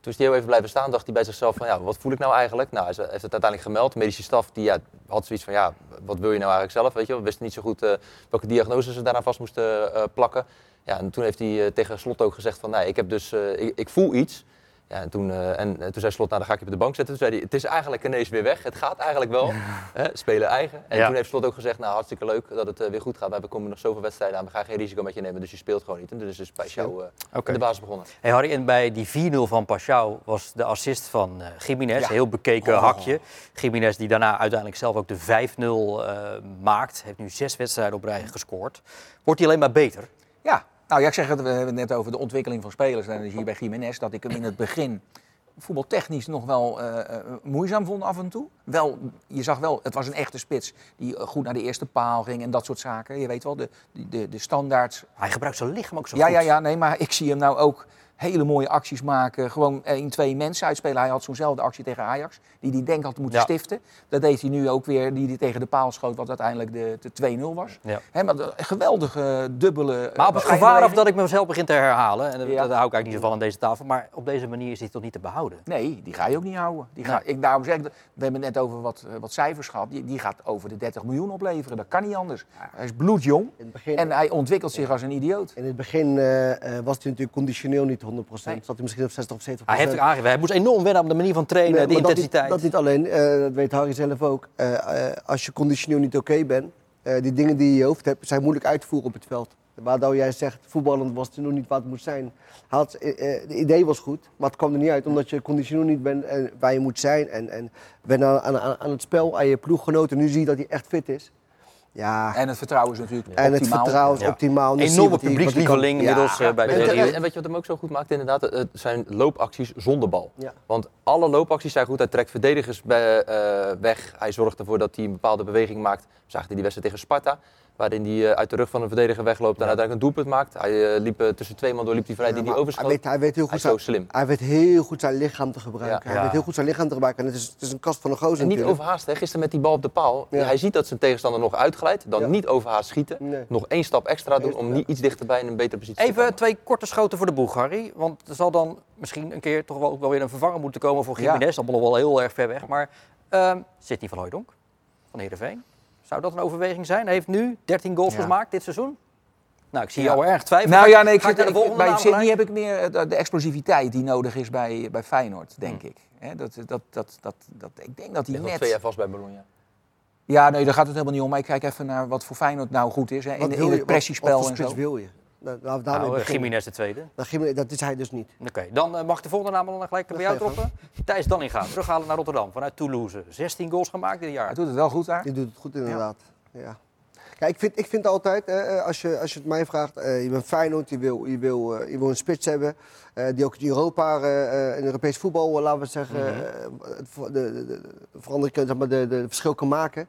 Toen is hij heel even blijven staan. Dacht hij bij zichzelf van ja, wat voel ik nou eigenlijk? Nou, hij heeft het uiteindelijk gemeld. De medische staf die ja, had zoiets van ja, wat wil je nou eigenlijk zelf? Weet je, we wisten niet zo goed eh, welke diagnose ze daaraan vast moesten plakken. Ja, en toen heeft hij tegen Slot ook gezegd van nee, ik heb dus, ik, ik voel iets. Ja, en, toen, eh, en, eh, toen zei Slot, nou dan ga ik je op de bank zetten. Toen zei hij, het is eigenlijk ineens weer weg. Het gaat eigenlijk wel. Hè, spelen eigen. En Ja. toen heeft Slot ook gezegd, nou hartstikke leuk dat het eh, weer goed gaat. We komen nog zoveel wedstrijden aan. We gaan geen risico met je nemen, dus je speelt gewoon niet. En dus is Oké. in de basis begonnen. Hey Harry, en bij die 4-0 van Pashao was de assist van Jiménez. Ja. Heel bekeken Oh. hakje. Jiménez die daarna uiteindelijk zelf ook de 5-0 eh, maakt. Heeft nu zes wedstrijden op rij gescoord. Wordt hij alleen maar beter? Ja, nou ja, ik zeg het, we hebben het net over de ontwikkeling van spelers. En je bij Jiménez dat ik hem in het begin voetbaltechnisch nog wel eh, eh, moeizaam vond af en toe. Wel, je zag wel, het was een echte spits die eh, goed naar de eerste paal ging en dat soort zaken. Je weet wel, de, de, de standaards. Hij gebruikt zijn lichaam ook zo Ja, goed. ja, ja, nee, maar ik zie hem nou ook hele mooie acties maken. Gewoon één, twee mensen uitspelen. Hij had zo'nzelfde actie tegen Ajax, die hij denk had moeten Ja. stiften. Dat deed hij nu ook weer, die hij tegen de paal schoot, wat uiteindelijk de, de 2-0 was. Ja. Maar de- geweldige dubbele... Maar op het eh, gevaar af schijnbeleving. dat ik mezelf begin te herhalen. En dat, Ja. dat hou ik eigenlijk niet zo van aan deze tafel. Maar op deze manier is hij toch niet te behouden? Nee, die ga je ook niet houden. Die ga, ik, daarom zeg ik, we hebben het net over wat, eh, wat cijfers gehad. Die, die gaat over de 30 miljoen opleveren. Dat kan niet anders. Hij is bloedjong begin, en hij ontwikkelt zich als een idioot. in het begin eh, eh, was hij natuurlijk conditioneel niet 100%. Nee. Zat hij misschien op 60 of 70%. Hij heeft ook aangegeven, hij moest enorm wennen aan de manier van trainen, Nee, de dat intensiteit. Niet, dat niet alleen, eh, dat weet Harry zelf ook. Eh, eh, als je conditioneel niet oké bent, eh, die dingen die je in je hoofd hebt, zijn moeilijk uit te voeren op het veld. Waardoor jij zegt, voetballend was het nog niet wat het moet zijn. Had, het idee was goed, maar het kwam er niet uit. Omdat je conditioneel niet bent en waar je moet zijn. En, en bent aan, aan, aan aan het spel, aan je ploeggenoten. Nu zie je dat hij echt fit is. Ja, En het vertrouwen is natuurlijk en het optimaal. vertrouwen is Ja. optimaal. Zie je Enorme publiekslieveling inmiddels eh, bij de jeugd. en weet je wat hem ook zo goed maakt inderdaad? Het zijn loopacties zonder bal. Ja. Want alle loopacties zijn goed. Hij trekt verdedigers bij, eh, weg. Hij zorgt ervoor dat hij een bepaalde beweging maakt. We zagen die wedstrijd tegen Sparta. Waarin hij eh, uit de rug van een verdediger wegloopt en uiteindelijk een doelpunt maakt. Hij eh, liep eh, tussen twee man door, liep hij vrij Ja, die die overschoot. Hij weet, hij weet heel Hij goed zo zijn, slim. hij weet heel goed zijn lichaam te gebruiken. Ja. Hij Ja. weet heel goed zijn lichaam te gebruiken. En het is, het is een kast van een gozer En niet natuurlijk. overhaast, hè? gisteren met die bal op de paal. Ja. Hij ziet dat zijn tegenstander nog uitglijdt. Dan Ja. niet overhaast schieten. Nee. Nog één stap extra doen om ja. niet iets dichterbij in een betere positie te Even komen. twee korte schoten voor de boeg, Harry. Want er zal dan misschien een keer toch wel, ook wel weer een vervanger moeten komen voor Ja. Jiménez. Allemaal nog wel heel erg ver weg. Maar ehm Sidney van Hooijdonk van Heerenveen. Zou dat een overweging zijn? Hij heeft nu 13 goals Ja. gemaakt dit seizoen. Nou, ik zie Ja. jou erg twijfelen. Nou ja, nee, ik zit, ik- volgende bij Sydney heb ik meer de, de explosiviteit die nodig is bij, bij Feyenoord, denk Hm. ik. Hè, dat, dat, dat, dat, dat, ik denk dat hij net... twee jaar vast bij Bologna. Ja, nee, daar gaat het helemaal niet om. Maar ik kijk even naar wat voor Feyenoord nou goed is. Hè, in, in het pressiespel wat en zo. wil je? Nou, laten we daarmee Nou, eh, beginnen. De tweede. Nou, dat is hij dus niet. Oké, dan eh, mag ik de volgende naam dan gelijk bij jou droppen. Thijs Dallinga, terughalen naar Rotterdam vanuit Toulouse. 16 goals gemaakt dit Hij jaar. doet het wel goed daar. Die doet het goed inderdaad. Ja. Kijk, ik vind, ik vind altijd, eh, als, je, als je het mij vraagt, eh, je bent Feyenoord, je wil, je, wil, eh, je wil een spits hebben. eh, die ook in Europa, eh, eh, in Europees voetbal, eh, laten we zeggen, Mhm. eh, de, de, de, de verandering, zeg maar, de, de, verschil kan maken.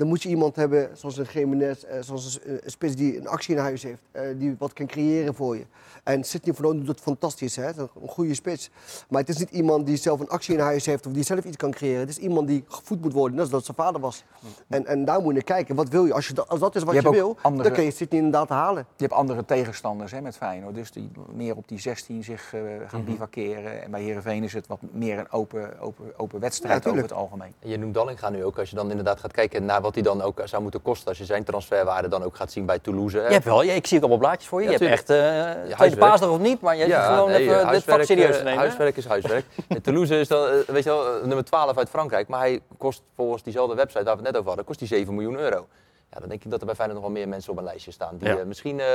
Dan moet je iemand hebben, zoals een Jiménez, eh, zoals een, een spits die een actie in huis heeft. eh, die wat kan creëren voor je. En Sidney van Ouden doet het fantastisch, hè? Een goede spits. Maar het is niet iemand die zelf een actie in huis heeft of die zelf iets kan creëren. Het is iemand die gevoed moet worden, net als dat zijn vader was. En, en daar moet je naar kijken. Wat wil je? Als, je dat, als dat is wat Je wil, andere- dan kun je Sidney inderdaad halen. Je hebt andere tegenstanders hè, met Feyenoord. Dus die meer op die 16 zich eh, gaan bivakeren. En bij Heerenveen is het wat meer een open, open, open wedstrijd Ja, over het algemeen. En je noemt Dallinga nu ook, als je dan inderdaad gaat kijken naar wat hij dan ook zou moeten kosten. Als je zijn transferwaarde dan ook gaat zien bij Toulouse. Je hebt wel, ja, ik zie ook allemaal blaadjes voor je. Ja, je hebt echt, eh tweede paasdag of niet, maar je hebt gewoon nee, even dit vak serieus eh, te nemen. Huiswerk is huiswerk. *laughs* En Toulouse is dan, eh, weet je wel, eh, nummer 12 uit Frankrijk. Maar hij kost volgens diezelfde website waar we het net over hadden, kost hij 7 miljoen euro. Ja, dan denk ik dat er bij Feyenoord nog wel meer mensen op een lijstje staan. Die Ja. eh, misschien eh,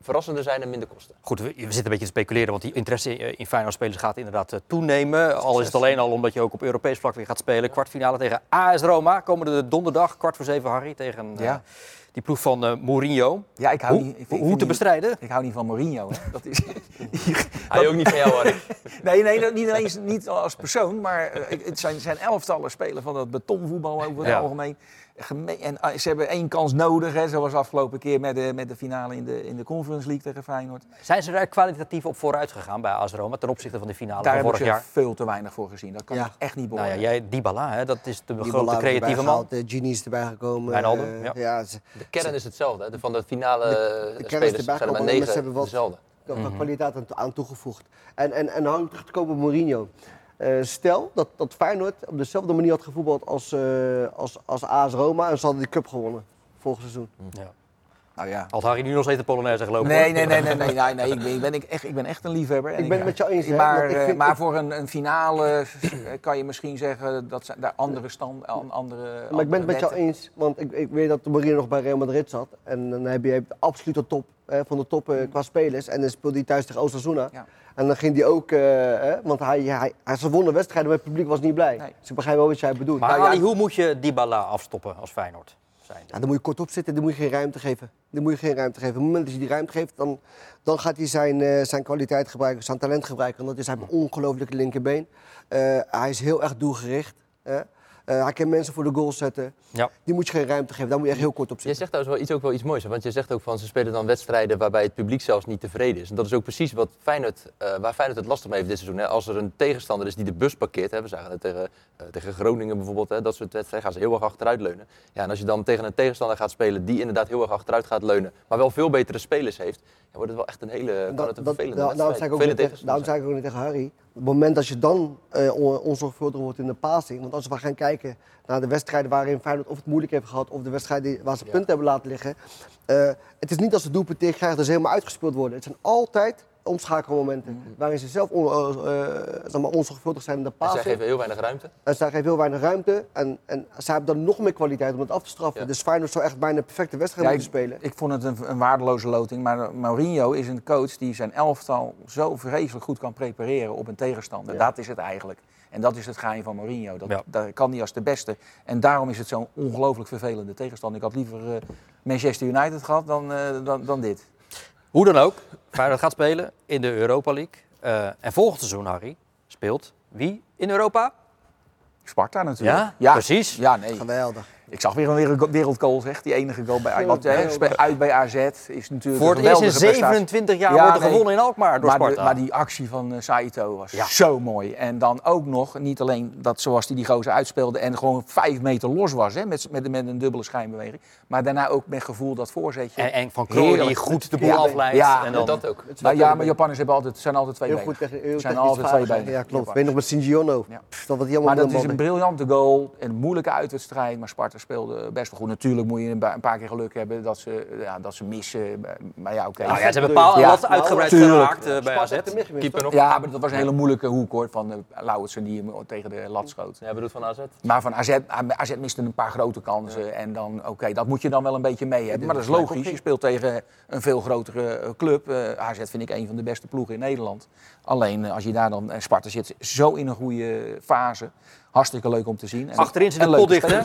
verrassender zijn en minder kosten. Goed, we, we zitten een beetje te speculeren, want die interesse in, in Feyenoord-spelers gaat inderdaad eh, toenemen. Al is het alleen al omdat je ook op Europees vlak weer gaat spelen. Kwartfinale tegen AS Roma, komende donderdag, kwart voor zeven, Harry, tegen eh, Ja. die ploeg van eh, Mourinho. Ja, ik hou Hoe, niet, ik hoe ik vind te niet- bestrijden? Ik hou niet van Mourinho. Hè. Dat is, *laughs* Hij ook niet van jou, Harry. *laughs* nee, nee, dat niet alleen niet als persoon, maar eh, het zijn, zijn elftallen spelen van dat betonvoetbal over het Ja. algemeen. En eh, ze hebben één kans nodig, hè, zoals afgelopen keer met de, met de finale in de, in de Conference League tegen Feyenoord. Zijn ze daar kwalitatief op vooruit gegaan bij AS Roma ten opzichte van de finale Daar van heb ik vorig ze jaar? veel te weinig voor gezien. Dat kan Ja. ik echt niet Nou ja, jij, Dybala, hè, dat is de Die grote creatieve man. gehaald, De Genie is erbij gekomen. Wijnaldum, eh, ja. ja, ze- De kern is hetzelfde. Hè. De- Van de finale De- eh, is spelers erbij zijn er maar negen hebben wat- qua Mhm. kwaliteit aan, aan toegevoegd. En, en, en hang terug te komen op Mourinho. Eh, stel dat, dat Feyenoord op dezelfde manier had gevoetbald als, eh, als, als AS Roma en ze hadden die cup gewonnen volgend seizoen. Ja. Nou ja. Had Harry nu nog steeds de Polonaise gelopen? Nee, nee, nee, nee, nee, nee, nee. Ik, ben, ik, ben, ik, echt, ik ben echt een liefhebber. En Ik ben het met jou eens, Maar, eh, vind- maar ik- voor een, een finale *clears throat* kan je misschien zeggen dat zijn daar andere stand, an- andere. Maar ik ben het met jou eens, want ik, ik weet dat Mourinho nog bij Real Madrid zat. En dan heb je hebt de absolute top van de top eh, qua spelers. En dan speelde hij thuis tegen Osasuna. Ja. En dan ging hij ook, eh, hè, want hij, hij, hij, ze wonnen wedstrijden, maar het publiek was niet blij. Nee. Dus ik begrijp wel wat jij bedoelt. Maar Nou ja, Ali, hoe moet je Dybala afstoppen als Feyenoord? Zijn? Ja, dan moet je kort op zitten, dan moet je geen ruimte geven. Dan moet je geen ruimte geven. Op het moment dat je die ruimte geeft, dan, dan gaat hij zijn, eh, zijn kwaliteit gebruiken, zijn talent gebruiken. Want dat is hij heeft een ongelooflijke linkerbeen. Eh, hij is heel erg doelgericht. hè. Eh, hij kan mensen voor de goal zetten. Ja. Die moet je geen ruimte geven, daar moet je echt heel kort op Je zitten. zegt trouwens wel iets, ook wel iets moois, want je zegt ook van ze spelen dan wedstrijden waarbij het publiek zelfs niet tevreden is. En dat is ook precies wat Feyenoord, eh, waar Feyenoord het lastig mee heeft dit seizoen. Hè. Als er een tegenstander is die de bus parkeert, hè, we zagen het tegen, eh, tegen Groningen bijvoorbeeld, hè, dat soort wedstrijden gaan ze heel erg achteruit leunen. Ja, en als je dan tegen een tegenstander gaat spelen die inderdaad heel erg achteruit gaat leunen, maar wel veel betere spelers heeft, ja, wordt het wel echt een hele kan het een vervelende da- daarom zei ik ook daarom zei ik ook net tegen Harry. Op het moment dat je dan eh, on- onzorgvuldig wordt in de passing. Want als we gaan kijken naar de wedstrijden waarin Feyenoord of het moeilijk heeft gehad. of de wedstrijden waar ze punten hebben laten liggen. eh, het is niet als ze doelpunt tegenkrijgen dat ze helemaal uitgespeeld worden. Het zijn altijd omschakelmomenten. Mm. waarin ze zelf on, eh, eh, zeg maar onzorgvuldig zijn in de En zij geven heel weinig ruimte. En zij geven heel weinig ruimte. En, en zij hebben dan nog meer kwaliteit om het af te straffen. Ja. Dus Feyenoord zou echt bijna een perfecte wedstrijd Ja, moeten spelen. Ik vond het een, een waardeloze loting, maar Mourinho is een coach die zijn elftal zo vreselijk goed kan prepareren op een tegenstander. Ja. Dat is het eigenlijk. En dat is het geheim van Mourinho. Dat, Ja. dat kan hij als de beste. En daarom is het zo'n ongelooflijk vervelende tegenstander. Ik had liever eh, Manchester United gehad dan, eh, dan, dan dit. Hoe dan ook, Feyenoord gaat spelen in de Europa League. Eh, en volgend seizoen, Harry, speelt wie in Europa? Sparta natuurlijk. Ja, precies. Ja, nee. Geweldig. Ik zag weer een wereld- wereldgoal, zeg. Die enige goal bij hè, spe- uit bij AZ is natuurlijk Voor het eerst in geweldige prestatie. 27 jaar Ja, wordt er nee. gewonnen in Alkmaar door maar, de- Sparta. maar die actie van eh, Saito was Ja. zo mooi. En dan ook nog, niet alleen dat zoals hij die gozer uitspeelde en gewoon vijf meter los was hè, met, met, met een dubbele schijnbeweging. Maar daarna ook met gevoel dat voorzetje. En, en van Kroon die goed de boel Ja, afleidt. ja, en dan, dat ook. Nou ja, maar Japanners hebben altijd, zijn altijd twee Heel benen. goed tegen heel zijn altijd twee benen. Ja, klopt. Weet je nog met Singiono? Dat wat Maar dat is een briljante goal. Een moeilijke uitwedstrijd. Maar Sparta speelde best wel goed. Natuurlijk moet je een paar keer geluk hebben dat ze, ja, dat ze missen. Maar ja, oké. Nou ja, ze hebben paal Ja, lat uitgebreid geraakt eh, bij AZ. er Keeper nog. Ja, maar dat was een hele moeilijke hoek hoor. Van uh, Lauwersen die hem tegen de lat schoot. Jij bedoelt van AZ? Maar van AZ, AZ miste een paar grote kansen. En dan, oké, dat moet je dan wel een beetje mee hebben. Maar dat is logisch. Je speelt tegen een veel grotere eh, club. Eh, AZ vind ik een van de beste ploegen in Nederland. Alleen eh, als je daar dan... En Sparta zit zo in een goede fase. Hartstikke leuk om te zien. En, Achterin zit de leuke pot dicht, hè?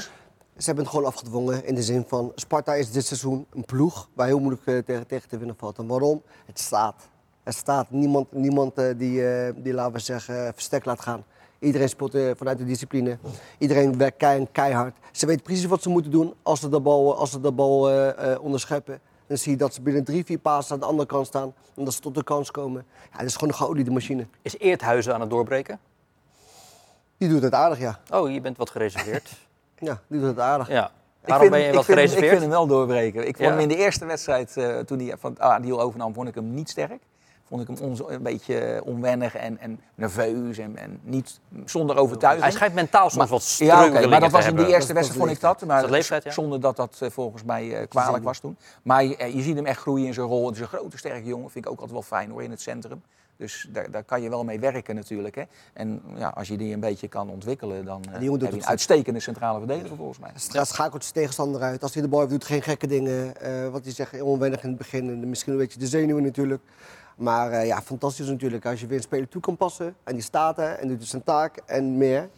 Ze hebben het gewoon afgedwongen in de zin van Sparta is dit seizoen een ploeg waar heel moeilijk eh, tegen, tegen te winnen valt. En waarom? Het staat. Er staat niemand, niemand eh, die, eh, die, laten we zeggen, verstek laat gaan. Iedereen speelt vanuit de discipline. Iedereen werkt kei- keihard. Ze weten precies wat ze moeten doen als ze de bal, als ze de bal onderscheppen. Dan zie je dat ze binnen drie, vier passen aan de andere kant staan. En dat ze tot de kans komen. Ja, het is gewoon een geoliede machine. Is Eerthuizen aan het doorbreken? Die doet het aardig, ja. Oh, je bent wat gereserveerd. *laughs* Ja, die doet het aardig. ja. Waarom ben je wat vind, ik gereserveerd? vind hem wel doorbreken. Ik vond Ja. hem in de eerste wedstrijd, eh, toen hij van Adiel overnam, vond ik hem niet sterk. Vond ik hem een beetje onwennig en, en nerveus en, en niet zonder overtuiging. Hij schijnt mentaal soms Maar- wat ja, streugelingen oké, maar dat te was in die eerste Dat wedstrijd vond ik dat. Maar dat leeftijd, ja? Zonder dat dat eh, volgens mij eh, kwalijk was toen. Maar je, je ziet hem echt groeien in zijn rol. Het is een grote, sterke jongen. Vind ik ook altijd wel fijn hoor, in het centrum. Dus daar, daar kan je wel mee werken natuurlijk. Hè. En ja, als je die een beetje kan ontwikkelen, dan doet heb je een uitstekende centrale verdediger volgens mij. Hij schakelt zijn tegenstander uit. Als hij de bal heeft, doet geen gekke dingen. Eh, wat hij zegt, onwennig in het begin. En misschien een beetje de zenuwen natuurlijk. Maar eh, ja, fantastisch natuurlijk. Als je weer een speler toe kan passen. En die staat er en doet dus zijn taak en meer.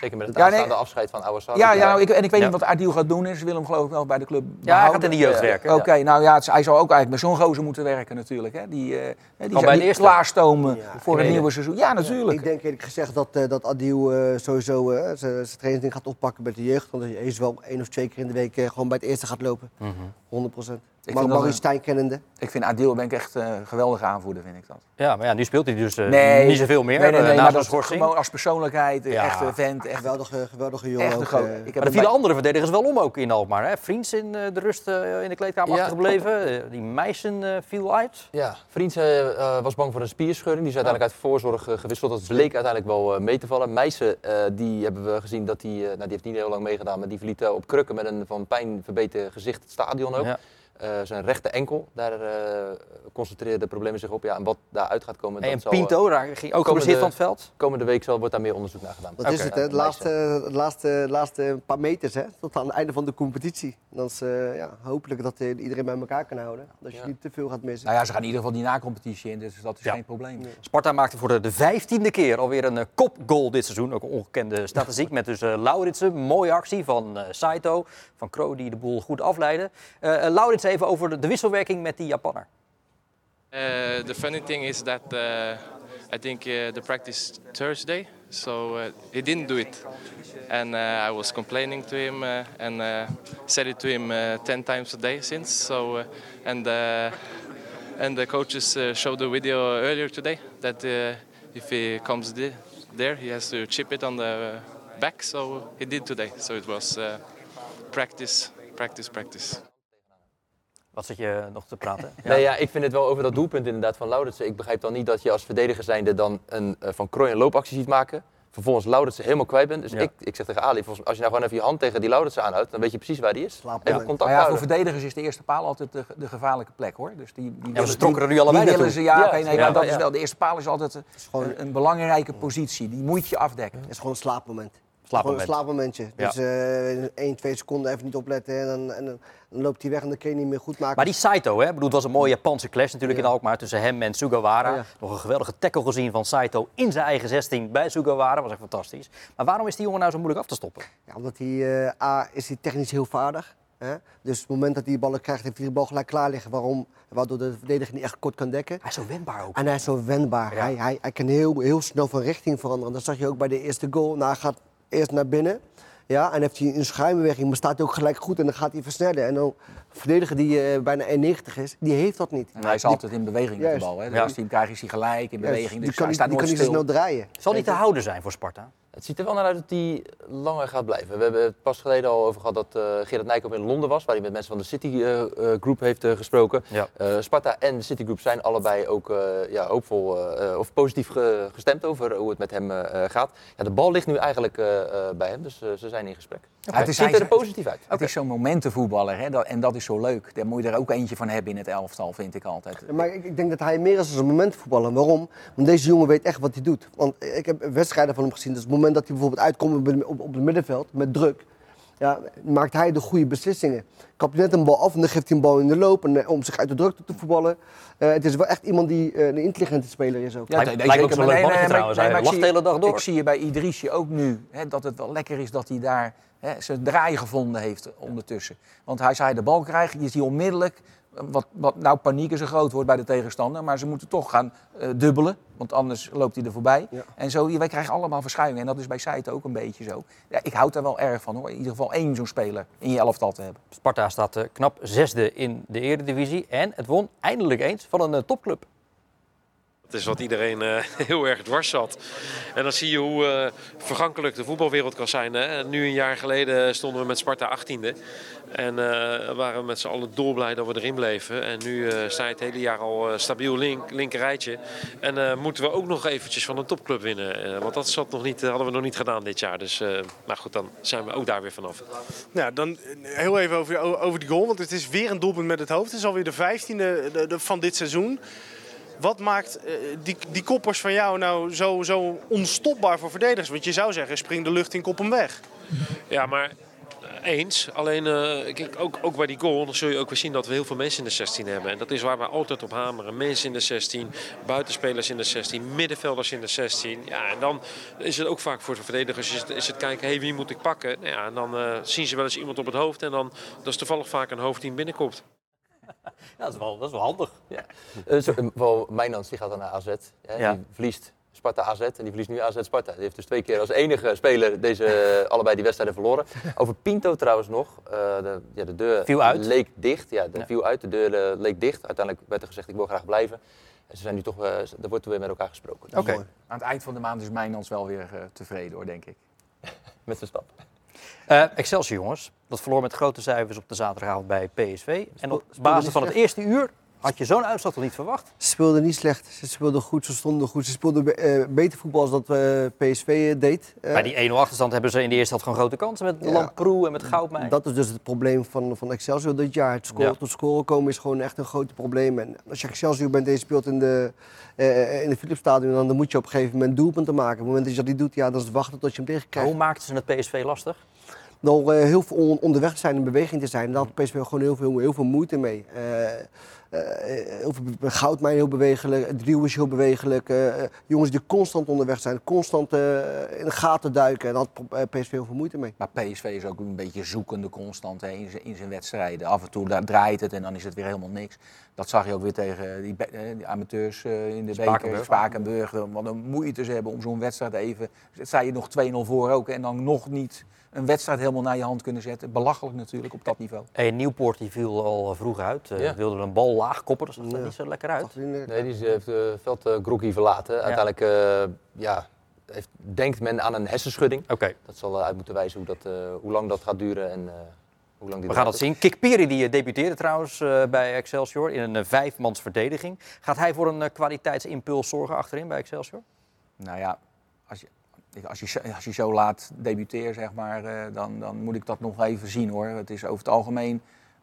Zeker met het Ja, nee. aanstaande afscheid van Oude Ja, ja nou, ik, en ik weet Ja. niet wat Adiel gaat doen. Ze willen hem geloof ik wel bij de club hij behouden. gaat in de jeugd werken. Oké, nou ja, het- hij zou ook eigenlijk met zo'n gozer moeten werken natuurlijk. Hè. Die, eh die, bij zou- de die eerste. klaarstomen Ja, voor een nee, nieuwe seizoen. Ja, natuurlijk. Ik denk eerlijk gezegd dat, eh dat Adil eh, sowieso eh, zijn trainingsding gaat oppakken met de jeugd. Want hij is wel één of twee keer in de week gewoon bij het eerste gaat lopen. Mhm. 100 procent. Ik Maar Maurice Stijn kennende. Ik vind Adil ben ik echt eh, een geweldige aanvoerder, vind ik dat. Ja, maar ja, nu speelt hij dus eh, Nee, niet zoveel meer. Nee, nee, eh, nee, na maar zijn dat schorsing. gewoon als persoonlijkheid, Ja. echt een vent, echt, Geweldige, geweldige jongen. echt ook. Ik heb Maar er vielen bij- andere verdedigers wel om ook in Alkmaar. Hè? Vriends in eh, de rust eh, in de kleedkamer Ja. achtergebleven. Die Meijsen eh, viel uit. Ja, Vriend eh, eh, was bang voor een spierscheuring. Die is uiteindelijk uit voorzorg gewisseld. Dat bleek uiteindelijk wel eh, mee te vallen. Meijsen, eh, die hebben we gezien dat die, eh, nou, die heeft niet heel lang meegedaan, maar die verliet op krukken met een van pijn verbeten gezicht het stadion ook. Ja. Eh, zijn rechte enkel, daar eh concentreren de problemen zich op. Ja, en wat daaruit gaat komen, En dat zal, Pinto, daar ging ook komende- geblesseerd van het veld. komende week zal, wordt daar meer onderzoek naar gedaan. Dat is het, hè? De laatste, de laatste, laatste paar meters, hè? Tot aan het einde van de competitie. Dan is eh, ja, hopelijk dat iedereen bij elkaar kan houden. Dat je Ja. niet te veel gaat missen. Nou ja, ze gaan in ieder geval die na-competitie in, dus dat is Ja. geen probleem. Sparta maakte voor de, de vijftiende keer alweer een kopgoal dit seizoen. Ook een ongekende statistiek met dus eh Lauritsen. Mooie actie van Saito, van Kro die de boel goed afleidde. Eh uh, Lauritsen even over de, wisselwerking met die Japanner. Uh, the funny thing is that uh, I think uh, the practice Thursday, so he didn't do it, and I was complaining to him and said it to him ten times a day since. So and and the coaches showed the video earlier today that if he comes the- there, he has to chip it on the back. So he did today. So it was practice, practice, practice. Wat zit je nog te praten? *laughs* Nee, ja, ik vind het wel over dat doelpunt inderdaad van Lauritsen. Ik begrijp dan niet dat je als verdediger zijnde dan een eh, Van Krooi een loopactie ziet maken. Vervolgens Lauritsen helemaal kwijt bent. Dus Ja. ik, ik zeg tegen Ali, volgens, als je nou gewoon even je hand tegen die Lauritsen aanhoudt, dan weet je precies waar die is. Slaapmoment. Even contact Maar ja, voor verdedigers is de eerste paal altijd de, de gevaarlijke plek hoor. Dus die, die maar ze trokken er nu allebei die willen naartoe. ze, ja, Ja, oké, nee, ja, maar dat ja. is wel, de eerste paal is altijd een, een belangrijke positie. Die moet je afdekken. Het is gewoon een slaapmoment. Slaapmoment. Gewoon een slaapmomentje. Ja. Dus 1, 2 seconden even niet opletten en dan, en dan, dan loopt hij weg en dan kun je niet meer goed maken. Maar die Saito, hè? Ik bedoel, het was een mooie Japanse clash natuurlijk Ja. in Alkmaar tussen hem en Sugawara. Ja. Nog een geweldige tackle gezien van Saito in zijn eigen 16 bij Sugawara. was echt fantastisch. Maar waarom is die jongen nou zo moeilijk af te stoppen? Ja, omdat hij, eh, A, is hij technisch heel vaardig. Hè? Dus op het moment dat hij ballen krijgt, heeft hij de bal gelijk klaar liggen. Waarom? Waardoor de verdediger niet echt kort kan dekken. Hij is zo wendbaar ook. En hij is zo wendbaar. Ja. Hij, hij, hij kan heel, heel snel van richting veranderen. Dat zag je ook bij de eerste goal. Nou, hij gaat eerst naar binnen. Ja, en heeft hij een schuimbeweging, maar staat hij ook gelijk goed en dan gaat hij versnellen. En dan verdediger die eh, bijna 1,90 is, die heeft dat niet. En hij is altijd in beweging met de bal. Hè. Dus Ja. als hij hem krijgt, is hij gelijk in beweging. die Dus kan, hij niet- staat die kan niet zo snel draaien. Zal niet te houden zijn voor Sparta? Het ziet er wel naar uit dat hij langer gaat blijven. We hebben het pas geleden al over gehad dat eh Gerard Nijkamp in Londen was, waar hij met mensen van de City eh, eh, Group heeft gesproken. Ja. Eh, Sparta en de City Group zijn allebei ook eh, ja, hoopvol eh, of positief ge- gestemd over hoe het met hem eh, eh, gaat. Ja, de bal ligt nu eigenlijk eh, eh, bij hem, dus ze zijn in gesprek. het Het is- ziet hij- er positief uit. Het is zo'n momentenvoetballer hè, dat, en dat is zo leuk. Daar moet je er ook eentje van hebben in het elftal, vind ik altijd. Ja, Maar ik, ik denk dat hij meer is als een momentvoetballer. Waarom? Want deze jongen weet echt wat hij doet. Want ik heb wedstrijden van hem gezien. Dus op het moment dat hij bijvoorbeeld uitkomt op, het- op, het middenveld met druk, ja, maakt hij de goede beslissingen. Kapt hij net een bal af en dan geeft hij een bal in de loop en, eh, om zich uit de drukte te voetballen. Eh, het is wel echt iemand die eh, een intelligente speler is ook. Ja, Lijkt- lijkt ook zeker. zo'n leuk Maar mannetje trouwens. Hij lacht zie- de hele dag door. Ik zie je bij Idrisje ook nu hè, dat het wel lekker is dat hij daar hè, zijn draai gevonden heeft ondertussen. Want hij zei de bal krijgen, je ziet onmiddellijk wat, wat nou paniek is groot woord bij de tegenstander, maar ze moeten toch gaan eh, dubbelen, want anders loopt hij er voorbij. Ja. En zo, wij krijgen allemaal verschuivingen en dat is bij Saito ook een beetje zo. Ja, ik houd daar wel erg van hoor, in ieder geval één zo'n speler in je elftal te hebben. Sparta staat eh, knap zesde in de Eredivisie. En het won eindelijk eens van een eh, topclub. Het is wat iedereen eh, *laughs* heel erg dwars zat. En dan zie je hoe eh, vergankelijk de voetbalwereld kan zijn. Hè? Nu een jaar geleden stonden we met Sparta 18e. En eh, waren we met z'n allen dolblij dat we erin bleven. En nu eh sta je het hele jaar al eh, stabiel link, linkerrijtje. En eh, moeten we ook nog eventjes van een topclub winnen. Eh, want dat zat nog niet, hadden we nog niet gedaan dit jaar. Dus eh, maar goed, dan zijn we ook daar weer vanaf. Nou, dan eh, heel even over, over die goal. Want het is weer een doelpunt met het hoofd. Het is alweer de vijftiende de- de- van dit seizoen. Wat maakt eh, die, die koppers van jou nou zo, zo onstopbaar voor verdedigers? Want je zou zeggen, spring de lucht in, kop hem weg. Ja, maar eens. Alleen eh, kijk, ook, ook bij die goal dan zul je ook weer zien dat we heel veel mensen in de 16 hebben. En dat is waar we altijd op hameren. Mensen in de 16, buitenspelers in de 16, middenvelders in de 16. Ja, en dan is het ook vaak voor de verdedigers is het, is het kijken, hey, wie moet ik pakken? Nou ja, en dan eh, zien ze wel eens iemand op het hoofd en dan dat is toevallig vaak een hoofd die binnenkomt. Ja, dat is wel, dat is wel handig. Ja. Zo, wel, Mijnans die gaat dan naar AZ. Hè, Ja. Die verliest Sparta AZ en die verliest nu AZ Sparta. Die heeft dus twee keer als enige speler deze, eh, allebei die wedstrijden verloren. *laughs* Over Pinto trouwens nog. eh, de, ja, de deur Viel uit. leek dicht. Ja, de Ja. viel uit. De deur leek dicht. Uiteindelijk werd er gezegd ik wil graag blijven. En ze zijn nu toch, eh, er wordt weer met elkaar gesproken. Oké. Aan het eind van de maand is Mijnans wel weer tevreden hoor, denk ik. *laughs* Met zijn stap. Eh, Excelsior jongens, dat verloor met grote cijfers op de zaterdagavond bij PSV. En op basis van het *laughs* eerste uur Had je zo'n uitslag toch niet verwacht? Ze speelden niet slecht. Ze speelden goed, ze stonden goed. Ze speelden be- eh, beter voetbal als dat eh, PSV deed. Eh, Bij die 1-0 achterstand hebben ze in de eerste helft gewoon grote kansen met Ja. Lamproe en met Goudmijn. Dat is dus het probleem van, van Excelsior dit jaar. Het scoren Ja. tot scoren komen is gewoon echt een groot probleem. En als je Excelsior bent en je speelt in de, eh in de Philipsstadion, dan, dan moet je op een gegeven moment doelpunten maken. Op het moment dat je dat niet doet, ja, dan is het wachten tot je hem tegenkrijgt. hoe maakten ze het PSV lastig? Door eh, heel veel on- onderweg te zijn en in beweging te zijn. Daar had PSV gewoon heel veel, heel veel moeite mee. Eh, eh, heel veel Goudmijn heel bewegelijk, Driel is heel bewegelijk. eh, eh, jongens die constant onderweg zijn, constant eh, in de gaten duiken. En daar had eh, PSV heel veel moeite mee. Maar PSV is ook een beetje zoekende constant hè, in, zijn, in zijn wedstrijden. Af en toe daar draait het en dan is het weer helemaal niks. Dat zag je ook weer tegen die, eh, amateurs eh, in de Spakenburg. beker. Spakenburg. eh, Wat een moeite ze hebben om zo'n wedstrijd even... Sta je nog 2-0 voor ook en dan nog niet een wedstrijd helemaal naar je hand kunnen zetten. Belachelijk natuurlijk op dat niveau. Hey, Nieuwpoort die viel al vroeg uit. Eh Ja. wilde een bal laag koppen, dat zag er Ja. niet zo lekker uit. Eh, Nee, die is- heeft het veld eh groggy verlaten. Uiteindelijk eh, ja, heeft, denkt men aan een hersenschudding. Oké, Dat zal eh, uit moeten wijzen hoe, dat, eh, hoe lang dat gaat duren en eh, hoe lang die we gaan dat zien. Kikpiri die eh, debuteerde trouwens eh, bij Excelsior in een eh, vijfmans verdediging. Gaat hij voor een eh, kwaliteitsimpuls zorgen achterin bij Excelsior? Nou ja, als je, als je, zo- als je zo laat debuteert, zeg maar, eh, dan, dan moet ik dat nog even zien hoor. Het is over het algemeen,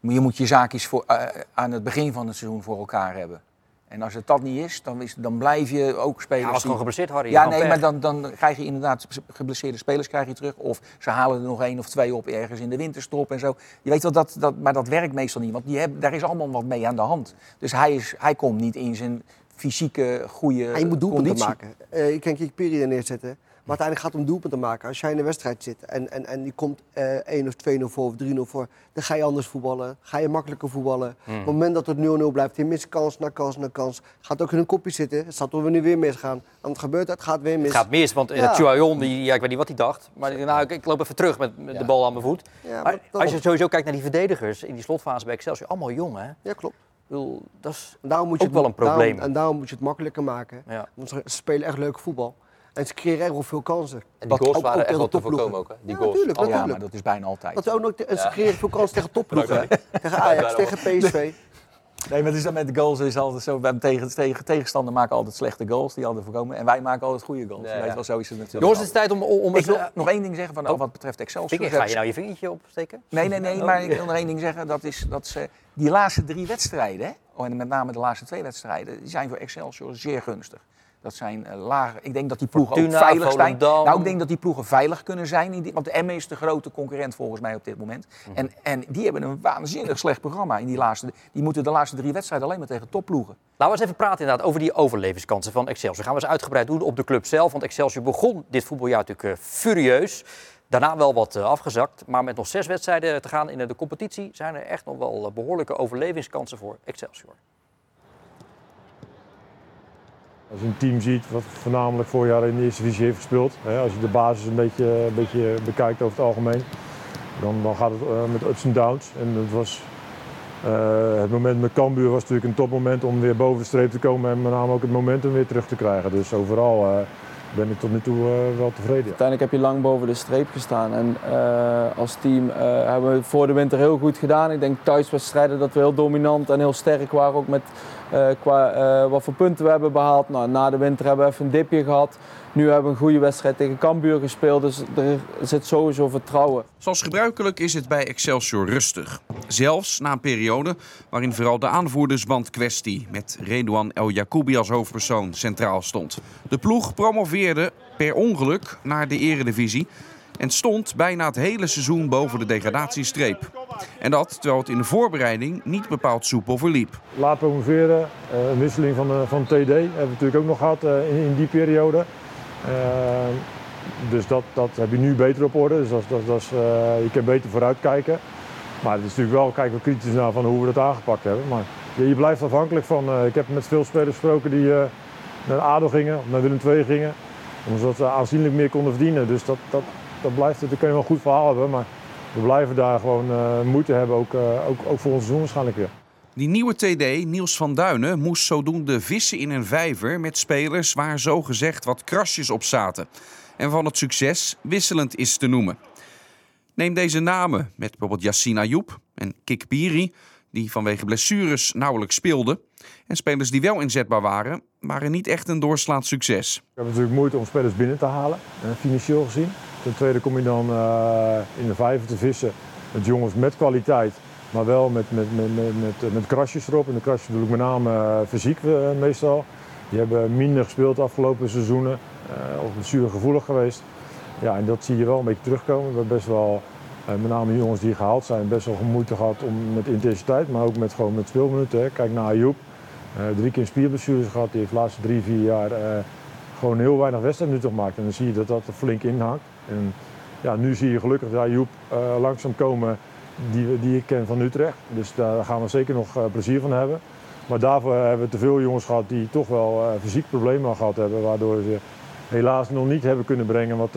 je moet je zaakjes voor, eh, aan het begin van het seizoen voor elkaar hebben. En als het dat niet is, dan, is, dan blijf je ook Ja, spelers... hij was die- gewoon geblesseerd, Harry. Ja, nee, maar dan, dan krijg je inderdaad geblesseerde spelers krijg je terug. Of ze halen er nog één of twee op ergens in de winterstop en zo. Je weet wel, dat, dat, maar dat werkt meestal niet, want die hebben, daar is allemaal wat mee aan de hand. Dus hij, is, hij komt niet in zijn fysieke, goede je moet doelpunten conditie. maken. Eh je kan Kikpiri er neerzetten. Maar uiteindelijk gaat het om doelpunten maken. Als jij in de wedstrijd zit en, en, en die komt eh 1 of 2-0 voor of 3-0 voor, dan ga je anders voetballen. Ga je makkelijker voetballen. Hmm. Op het moment dat het 0-0 blijft, je mist kans na kans na kans. Gaat ook in een kopje zitten. Het toch weer nu weer misgaan. En het gebeurt, het gaat weer mis. Het gaat mis, want uh, Ja. Chuayon, die, ja, ik weet niet wat hij dacht. Maar nou, ik, ik loop even terug met, met Ja. de bal aan mijn voet. Ja, Maar als je sowieso kijkt naar die verdedigers in die slotfase bij Excelsior, allemaal jong hè? Ja klopt. bedoel, dat is... Daarom moet je Ook het, wel een probleem. Daarom, en daarom moet je het makkelijker maken. Ja. Want ze spelen echt leuk voetbal. En ze creëren wel veel kansen. En die goals ook- waren ook echt wel te voorkomen ook. Hè? Die Ja, goals. natuurlijk, Alle- Ja, natuurlijk. maar dat is bijna altijd. Dat ze ook nog en ze Ja. creëren veel kansen tegen topploegen. hè. Tegen Ajax, tegen PSV. Nee, maar het is dan met de goals is altijd zo. Bij tegen, tegen, tegenstander maken altijd slechte goals die hadden voorkomen. En wij maken altijd goede goals. Ja, Je weet ja. wel, zo is het natuurlijk. Jongens, het is tijd om, om, ik wil nog één ding zeggen van, Oh. wat betreft Excelsior. vinger- ga je nou je vingertje opsteken? Nee, nee, nee, Oh. maar ik wil nog één ding zeggen. Dat is dat ze die laatste drie wedstrijden, hè, oh, en met name de laatste twee wedstrijden, die zijn voor Excelsior zeer gunstig. Dat zijn eh, lage. Ik denk dat die ploegen Fortuna, ook veilig zijn. Nou, ik denk dat die ploegen veilig kunnen zijn. in die- Want de Emmen is de grote concurrent volgens mij op dit moment. Mhm. En, en die hebben een waanzinnig slecht programma in die laatste. Die moeten de laatste drie wedstrijden alleen maar tegen topploegen. Laten we eens even praten inderdaad over die overlevingskansen van Excelsior. Gaan we eens uitgebreid doen op de club zelf. Want Excelsior begon dit voetbaljaar natuurlijk eh, furieus. Daarna wel wat eh, afgezakt. Maar met nog zes wedstrijden te gaan in de competitie... zijn er echt nog wel eh, behoorlijke overlevingskansen voor Excelsior. Als je een team ziet wat voornamelijk vorig jaar in de eerste divisie heeft gespeeld, hè, als je de basis een beetje, een beetje bekijkt over het algemeen, dan, dan gaat het eh, met ups en downs. En het, was, eh, het moment met Cambuur was natuurlijk een topmoment om weer boven de streep te komen en met name ook het momentum weer terug te krijgen. Dus overal eh, ben ik tot nu toe wel tevreden. Uiteindelijk heb je lang boven de streep gestaan. En als team hebben we voor de winter heel goed gedaan. Ik denk thuiswedstrijden dat we heel dominant en heel sterk waren. Ook met eh, qua eh, wat voor punten we hebben behaald. Nou, na de winter hebben we even een dipje gehad. Nu hebben we een goede wedstrijd tegen Cambuur gespeeld. Dus er zit sowieso vertrouwen. Zoals gebruikelijk is het bij Excelsior rustig. Zelfs na een periode waarin vooral de aanvoerdersband kwestie met Redouan El Jacoubi als hoofdpersoon centraal stond. De ploeg promoveerde per ongeluk naar de eredivisie en stond bijna het hele seizoen boven de degradatiestreep. En dat terwijl het in de voorbereiding niet bepaald soepel verliep. Laat promoveren, eh, een wisseling van, de, van TD hebben we natuurlijk ook nog gehad eh, in, in die periode. Eh, dus dat, dat heb je nu beter op orde. Dus dat, dat, dat is, eh, je kan beter vooruitkijken. Maar het is natuurlijk wel, kijken we kritisch naar van hoe we dat aangepakt hebben. Maar je, je blijft afhankelijk van, eh, ik heb met veel spelers gesproken die eh, naar ADO gingen, of naar Willem II gingen. Omdat ze aanzienlijk meer konden verdienen. Dus dat, dat, dat blijft, daar kun je wel een goed verhaal hebben. Maar we blijven daar gewoon eh, moeite hebben, ook, eh, ook, ook voor ons seizoen waarschijnlijk weer. Die nieuwe TD, Niels van Duinen, moest zodoende vissen in een vijver met spelers waar zogezegd wat krasjes op zaten. En van het succes wisselend is te noemen. Neem deze namen met bijvoorbeeld Yassine Ayoub en Kik Piri, die vanwege blessures nauwelijks speelden. En spelers die wel inzetbaar waren, waren niet echt een doorslaand succes. We hebben natuurlijk moeite om spelers binnen te halen, eh, financieel gezien. Ten tweede kom je dan eh, in de vijver te vissen met jongens met kwaliteit, maar wel met, met, met, met, met, met krasjes erop. En de krasjes bedoel ik met name eh, fysiek eh, meestal. Die hebben minder gespeeld de afgelopen seizoenen, eh, of blessuregevoelig geweest. Ja, en dat zie je wel een beetje terugkomen. We hebben best wel, eh, met name jongens die gehaald zijn, best wel moeite gehad om, met intensiteit, maar ook met, gewoon met speelminuten. Hè. Kijk naar Ayoub. Eh, drie keer spierblessures gehad. Die heeft de laatste drie, vier jaar eh, gewoon heel weinig wedstrijdminuten gemaakt. En dan zie je dat dat er flink inhakt. En ja, nu zie je gelukkig dat Ayoub eh, langzaam komen die, die ik ken van Utrecht. Dus daar gaan we zeker nog eh, plezier van hebben. Maar daarvoor hebben we te veel jongens gehad die toch wel eh, fysiek problemen gehad hebben. Waardoor ze helaas nog niet hebben kunnen brengen wat,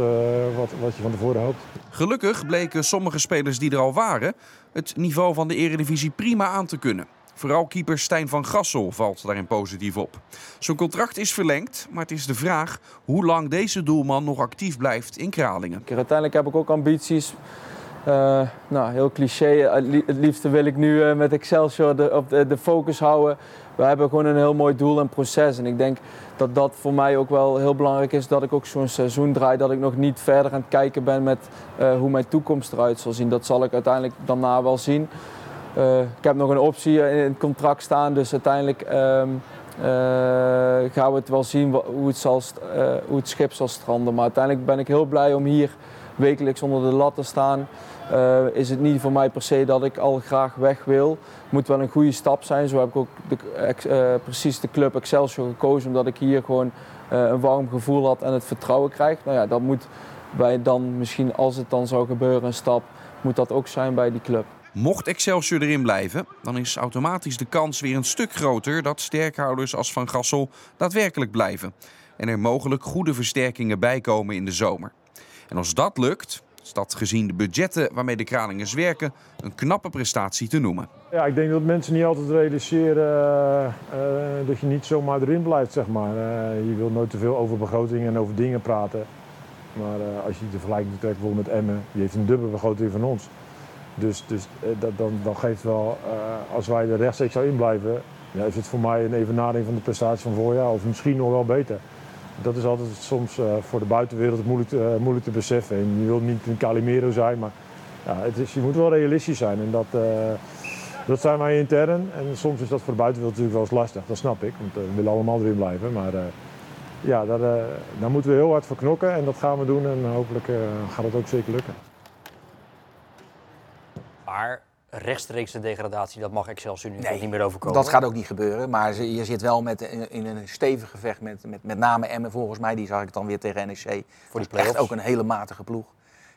wat, wat je van tevoren hoopt. Gelukkig bleken sommige spelers die er al waren het niveau van de Eredivisie prima aan te kunnen. Vooral keeper Stijn van Gassel valt daarin positief op. Zijn contract is verlengd, maar het is de vraag hoe lang deze doelman nog actief blijft in Kralingen. Uiteindelijk heb ik ook ambities. Eh, nou, heel cliché. Het li- Het liefste wil ik nu eh, met Excelsior de, op de, de focus houden. We hebben gewoon een heel mooi doel en proces. En ik denk dat dat voor mij ook wel heel belangrijk is. Dat ik ook zo'n seizoen draai. Dat ik nog niet verder aan het kijken ben met eh, hoe mijn toekomst eruit zal zien. Dat zal ik uiteindelijk daarna wel zien. Eh, ik heb nog een optie in het contract staan. Dus uiteindelijk ehm, eh, gaan we het wel zien hoe het, zal, eh, hoe het schip zal stranden. Maar uiteindelijk ben ik heel blij om hier wekelijks onder de lat te staan. Is het niet voor mij per se dat ik al graag weg wil. Het moet wel een goede stap zijn. Zo heb ik ook de, precies de club Excelsior gekozen. Omdat ik hier gewoon een warm gevoel had en het vertrouwen krijg. Nou ja, dat moet bij dan misschien, als het dan zou gebeuren, een stap, moet dat ook zijn bij die club. Mocht Excelsior erin blijven, dan is automatisch de kans weer een stuk groter dat sterkhouders als Van Gassel daadwerkelijk blijven. En er mogelijk goede versterkingen bijkomen in de zomer. En als dat lukt, is dat gezien de budgetten waarmee de Kralingers werken een knappe prestatie te noemen. Ja, ik denk dat mensen niet altijd realiseren eh, eh, dat je niet zomaar erin blijft, zeg maar. Eh, je wilt nooit te veel over begrotingen en over dingen praten. Maar als je de vergelijking trekt met Emmen, die heeft een dubbele begroting van ons. Dus, dus eh, dat, dan, dan geeft wel, eh, als wij er rechtstreeks zou inblijven, ja, is het voor mij een evenaring van de prestatie van voorjaar. Of misschien nog wel beter. Dat is altijd soms eh, voor de buitenwereld moeilijk, moeilijk te beseffen. En je wilt niet een Calimero zijn, maar ja, het is, je moet wel realistisch zijn. En dat, dat zijn wij intern. En soms is dat voor de buitenwereld natuurlijk wel eens lastig. Dat snap ik, want we willen allemaal erin blijven. Maar ja, daar, daar moeten we heel hard voor knokken. En dat gaan we doen. En hopelijk gaat het ook zeker lukken. Maar rechtstreeks de degradatie, dat mag Excelsior nu niet meer overkomen. Dat gaat ook niet gebeuren. Maar je zit wel met, in, in een stevig gevecht met, met, met name Emmen volgens mij. Die zag ik dan weer tegen NEC. Voor die echt play-offs. ook een hele matige ploeg.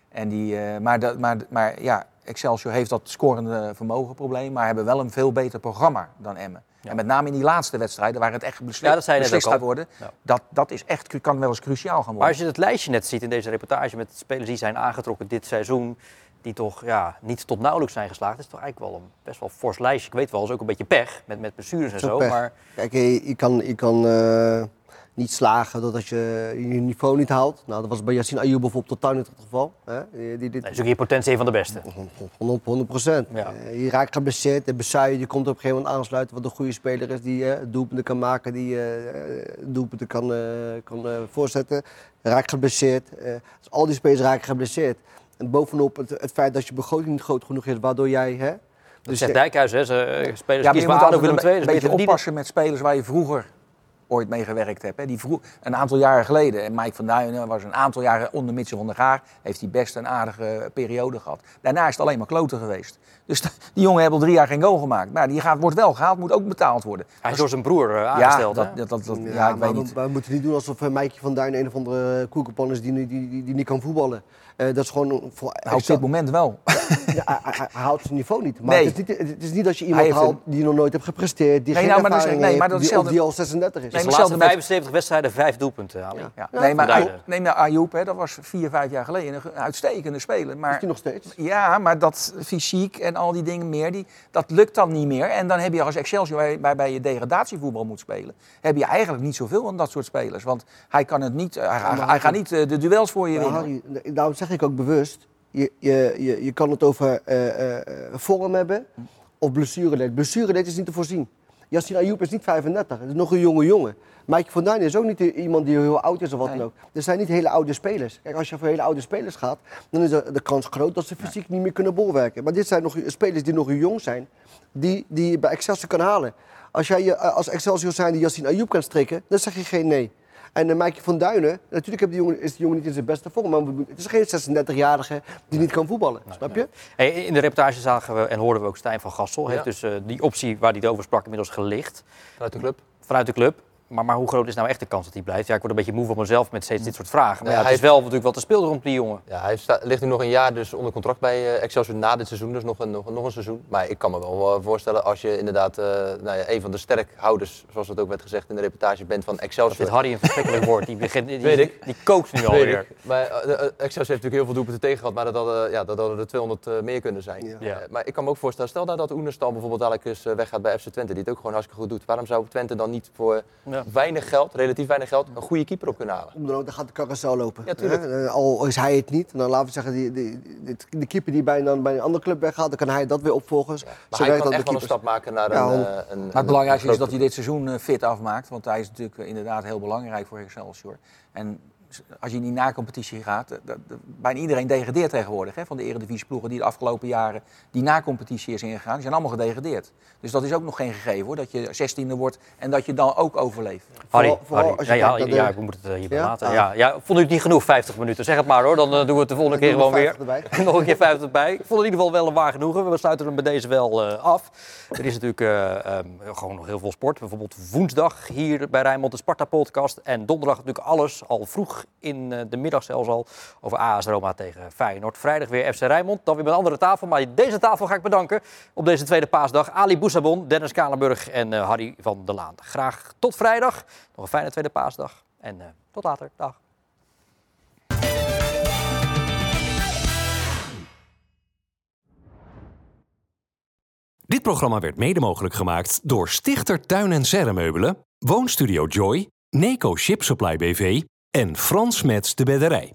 En die, eh, maar, dat, maar, maar ja, Excelsior heeft dat scorende vermogenprobleem. Maar hebben wel een veel beter programma dan Emmen. En met name in die laatste wedstrijden, waar het echt besli- Ja, dat beslist gaat worden. Ja. Dat, dat is echt, kan wel eens cruciaal gaan Maar worden. als je het lijstje net ziet in deze reportage met spelers die zijn aangetrokken dit seizoen, die toch ja, niet tot nauwelijks zijn geslaagd, is toch eigenlijk wel een best wel fors lijstje. Ik weet wel, is ook een beetje pech met, met blessures en Zo pech. Maar Kijk, je, je kan, je kan eh, niet slagen doordat je je niveau niet haalt. Nou, dat was bij Yassine Ayoub bijvoorbeeld totaal niet het geval. Hè? Die, die, dit, dat is ook in potentie een van de beste. 100 procent. je raakt geblesseerd. De Besaille die komt op een gegeven moment aansluiten, wat een goede speler is. Die eh, doelpunten kan maken, die eh, doelpunten kan, eh, kan eh, voorzetten. Raakt geblesseerd. Eh, dus al die spelers raken geblesseerd. En bovenop het, het feit dat je begroting niet groot genoeg is, waardoor jij... Hè, Dat zegt Dijkhuis, hè, ze, eh, spelers Ja, maar je moet altijd Willem een II. dus je beetje oppassen met spelers waar je vroeger ooit mee gewerkt hebt. Hè. Die vroeg, een aantal jaren geleden, en Mike van Duinen was een aantal jaren onder Mitchell van der Gaar, heeft hij best een aardige periode gehad. Daarna is het alleen maar kloten geweest. Dus *laughs* die jongen heeft al drie jaar geen goal gemaakt. Maar die gaat, wordt wel gehaald, moet ook betaald worden. Hij is door zijn broer eh, Ja, aangesteld. dat, hè? dat, dat, dat- ja, Ja, ik maar weet we, niet. we moeten niet doen alsof uh, Mijkje van Duin een of andere koekenpan is die, nu- die, die, die niet kan voetballen. Eh, dat is gewoon... Voor, Nou, op dit moment wel. *laughs* Ja, hij, hij- hij haalt zijn niveau niet. Maar Nee. het, is niet, het is niet als je Hij iemand heeft haalt een- die nog nooit heeft gepresteerd, die Nee, geen nou, maar dat is- ervaring nee, maar heeft, dat die, of die al 36 is. Dus de laatste hetzelfde met- 75 wedstrijden vijf doelpunten, Ali. Ja. Ja, nee, maar neem nou Ayoub, hè, dat was vier, vijf jaar geleden een uitstekende speler. Maar, Is die nog steeds? Ja, maar dat fysiek en al die dingen meer, die, dat lukt dan niet meer. En dan heb je als Excelsior, waarbij je degradatievoetbal moet spelen, heb je eigenlijk niet zoveel van dat soort spelers. Want hij kan het niet, hij, hij- hij gaat niet eh, de duels voor je winnen. Harry, daarom zeg ik ook bewust, je, je, je, je kan het over eh, eh, eh, vorm hebben of blessureleed. Blessureleed is niet te voorzien. Yassine Ayoub is niet 35, het is nog een jonge jongen. Mike van Duin is ook niet iemand die heel oud is of wat dan ook. Er zijn niet hele oude spelers. Kijk, als je voor hele oude spelers gaat, dan is de, de kans groot dat ze fysiek niet meer kunnen bolwerken. Maar dit zijn nog spelers die nog jong zijn, die, die je bij Excelsior kan halen. Als jij je als Excelsior zijn die Yassine Ayoub kan strikken, dan zeg je geen nee. En dan Mike van Duinen, natuurlijk heb die jongen, is die jongen niet in zijn beste vorm, maar het is geen 36-jarige die niet kan voetballen, snap je? Hey, in de reportage zagen we en hoorden we ook Stijn van Gassel. Heeft dus uh, die optie waar hij het over sprak inmiddels gelicht. Vanuit de club? Vanuit de club. Maar, maar hoe groot is nou echt de kans dat hij blijft? Ja, ik word een beetje moe van mezelf met steeds dit soort vragen. Maar ja, het is wel natuurlijk wat te spelen rond die jongen. Ja, hij staat, ligt nu nog een jaar dus onder contract bij uh, Excelsior na dit seizoen. Dus nog een, nog, nog een seizoen. Maar ik kan me wel uh, voorstellen als je inderdaad uh, nou ja, een van de sterkhouders, zoals het ook werd gezegd in de reportage, bent van Excelsior. Dat Harry een verschrikkelijk woord. Die, begint, die, Weet ik. die kookt nu alweer. Maar Excelsior heeft natuurlijk heel veel doelpunten tegen gehad. Maar dat hadden, ja, dat hadden er 200 meer kunnen zijn. Ja. Ja. maar ik kan me ook voorstellen, stel nou dat Oenerstal bijvoorbeeld dadelijk eens weggaat bij FC Twente. Die het ook gewoon hartstikke goed doet. Waarom zou Twente dan niet voor weinig geld relatief weinig geld een goede keeper op kunnen halen. dan gaat de carousel lopen. Ja, Al is hij het niet, dan laten we zeggen, die, die, die, de keeper die bij, dan bij een andere club weggaat, dan kan hij dat weer opvolgen. Ja, maar hij kan echt wel een stap maken naar een, uh, een, Maar het belangrijkste is dat hij dit seizoen uh, fit afmaakt, want hij is natuurlijk inderdaad heel belangrijk voor Excelsior. En als je in die na-competitie gaat, dat, dat, bijna iedereen degradeert tegenwoordig. Hè, van de eredivisieploegen die de afgelopen jaren die na-competitie is ingegaan. Die zijn allemaal gedegradeerd. Dus dat is ook nog geen gegeven hoor, dat je zestiende wordt en dat je dan ook overleeft. Harry, vooral, vooral Harry. Als je ja, ja, ja, ik moet het hierbij ja? laten. Ah. Ja, ja, vond u het niet genoeg, 50 minuten? Zeg het maar hoor, dan uh, doen we het de volgende keer gewoon weer. *laughs* nog een keer 50 erbij. Ik vond het in ieder geval wel een waar genoegen. We sluiten hem bij deze wel uh, af. Er is natuurlijk uh, um, gewoon nog heel veel sport. Bijvoorbeeld woensdag hier bij Rijnmond de Sparta-podcast. En donderdag natuurlijk alles al vroeg in de middag zelfs al over AS Roma tegen Feyenoord. Vrijdag weer FC Rijnmond, dan weer met een andere tafel. Maar deze tafel ga ik bedanken op deze tweede paasdag. Ali Boussabon, Dennis Kalenburg en uh, Harry van der Laan. Graag tot vrijdag. Nog een fijne tweede paasdag. En uh, tot later. Dag. Dit programma werd mede mogelijk gemaakt door Stichter Tuin en Serremeubelen, Woonstudio Joy, Neco Ship Supply BV en Frans Mets de Bedderij.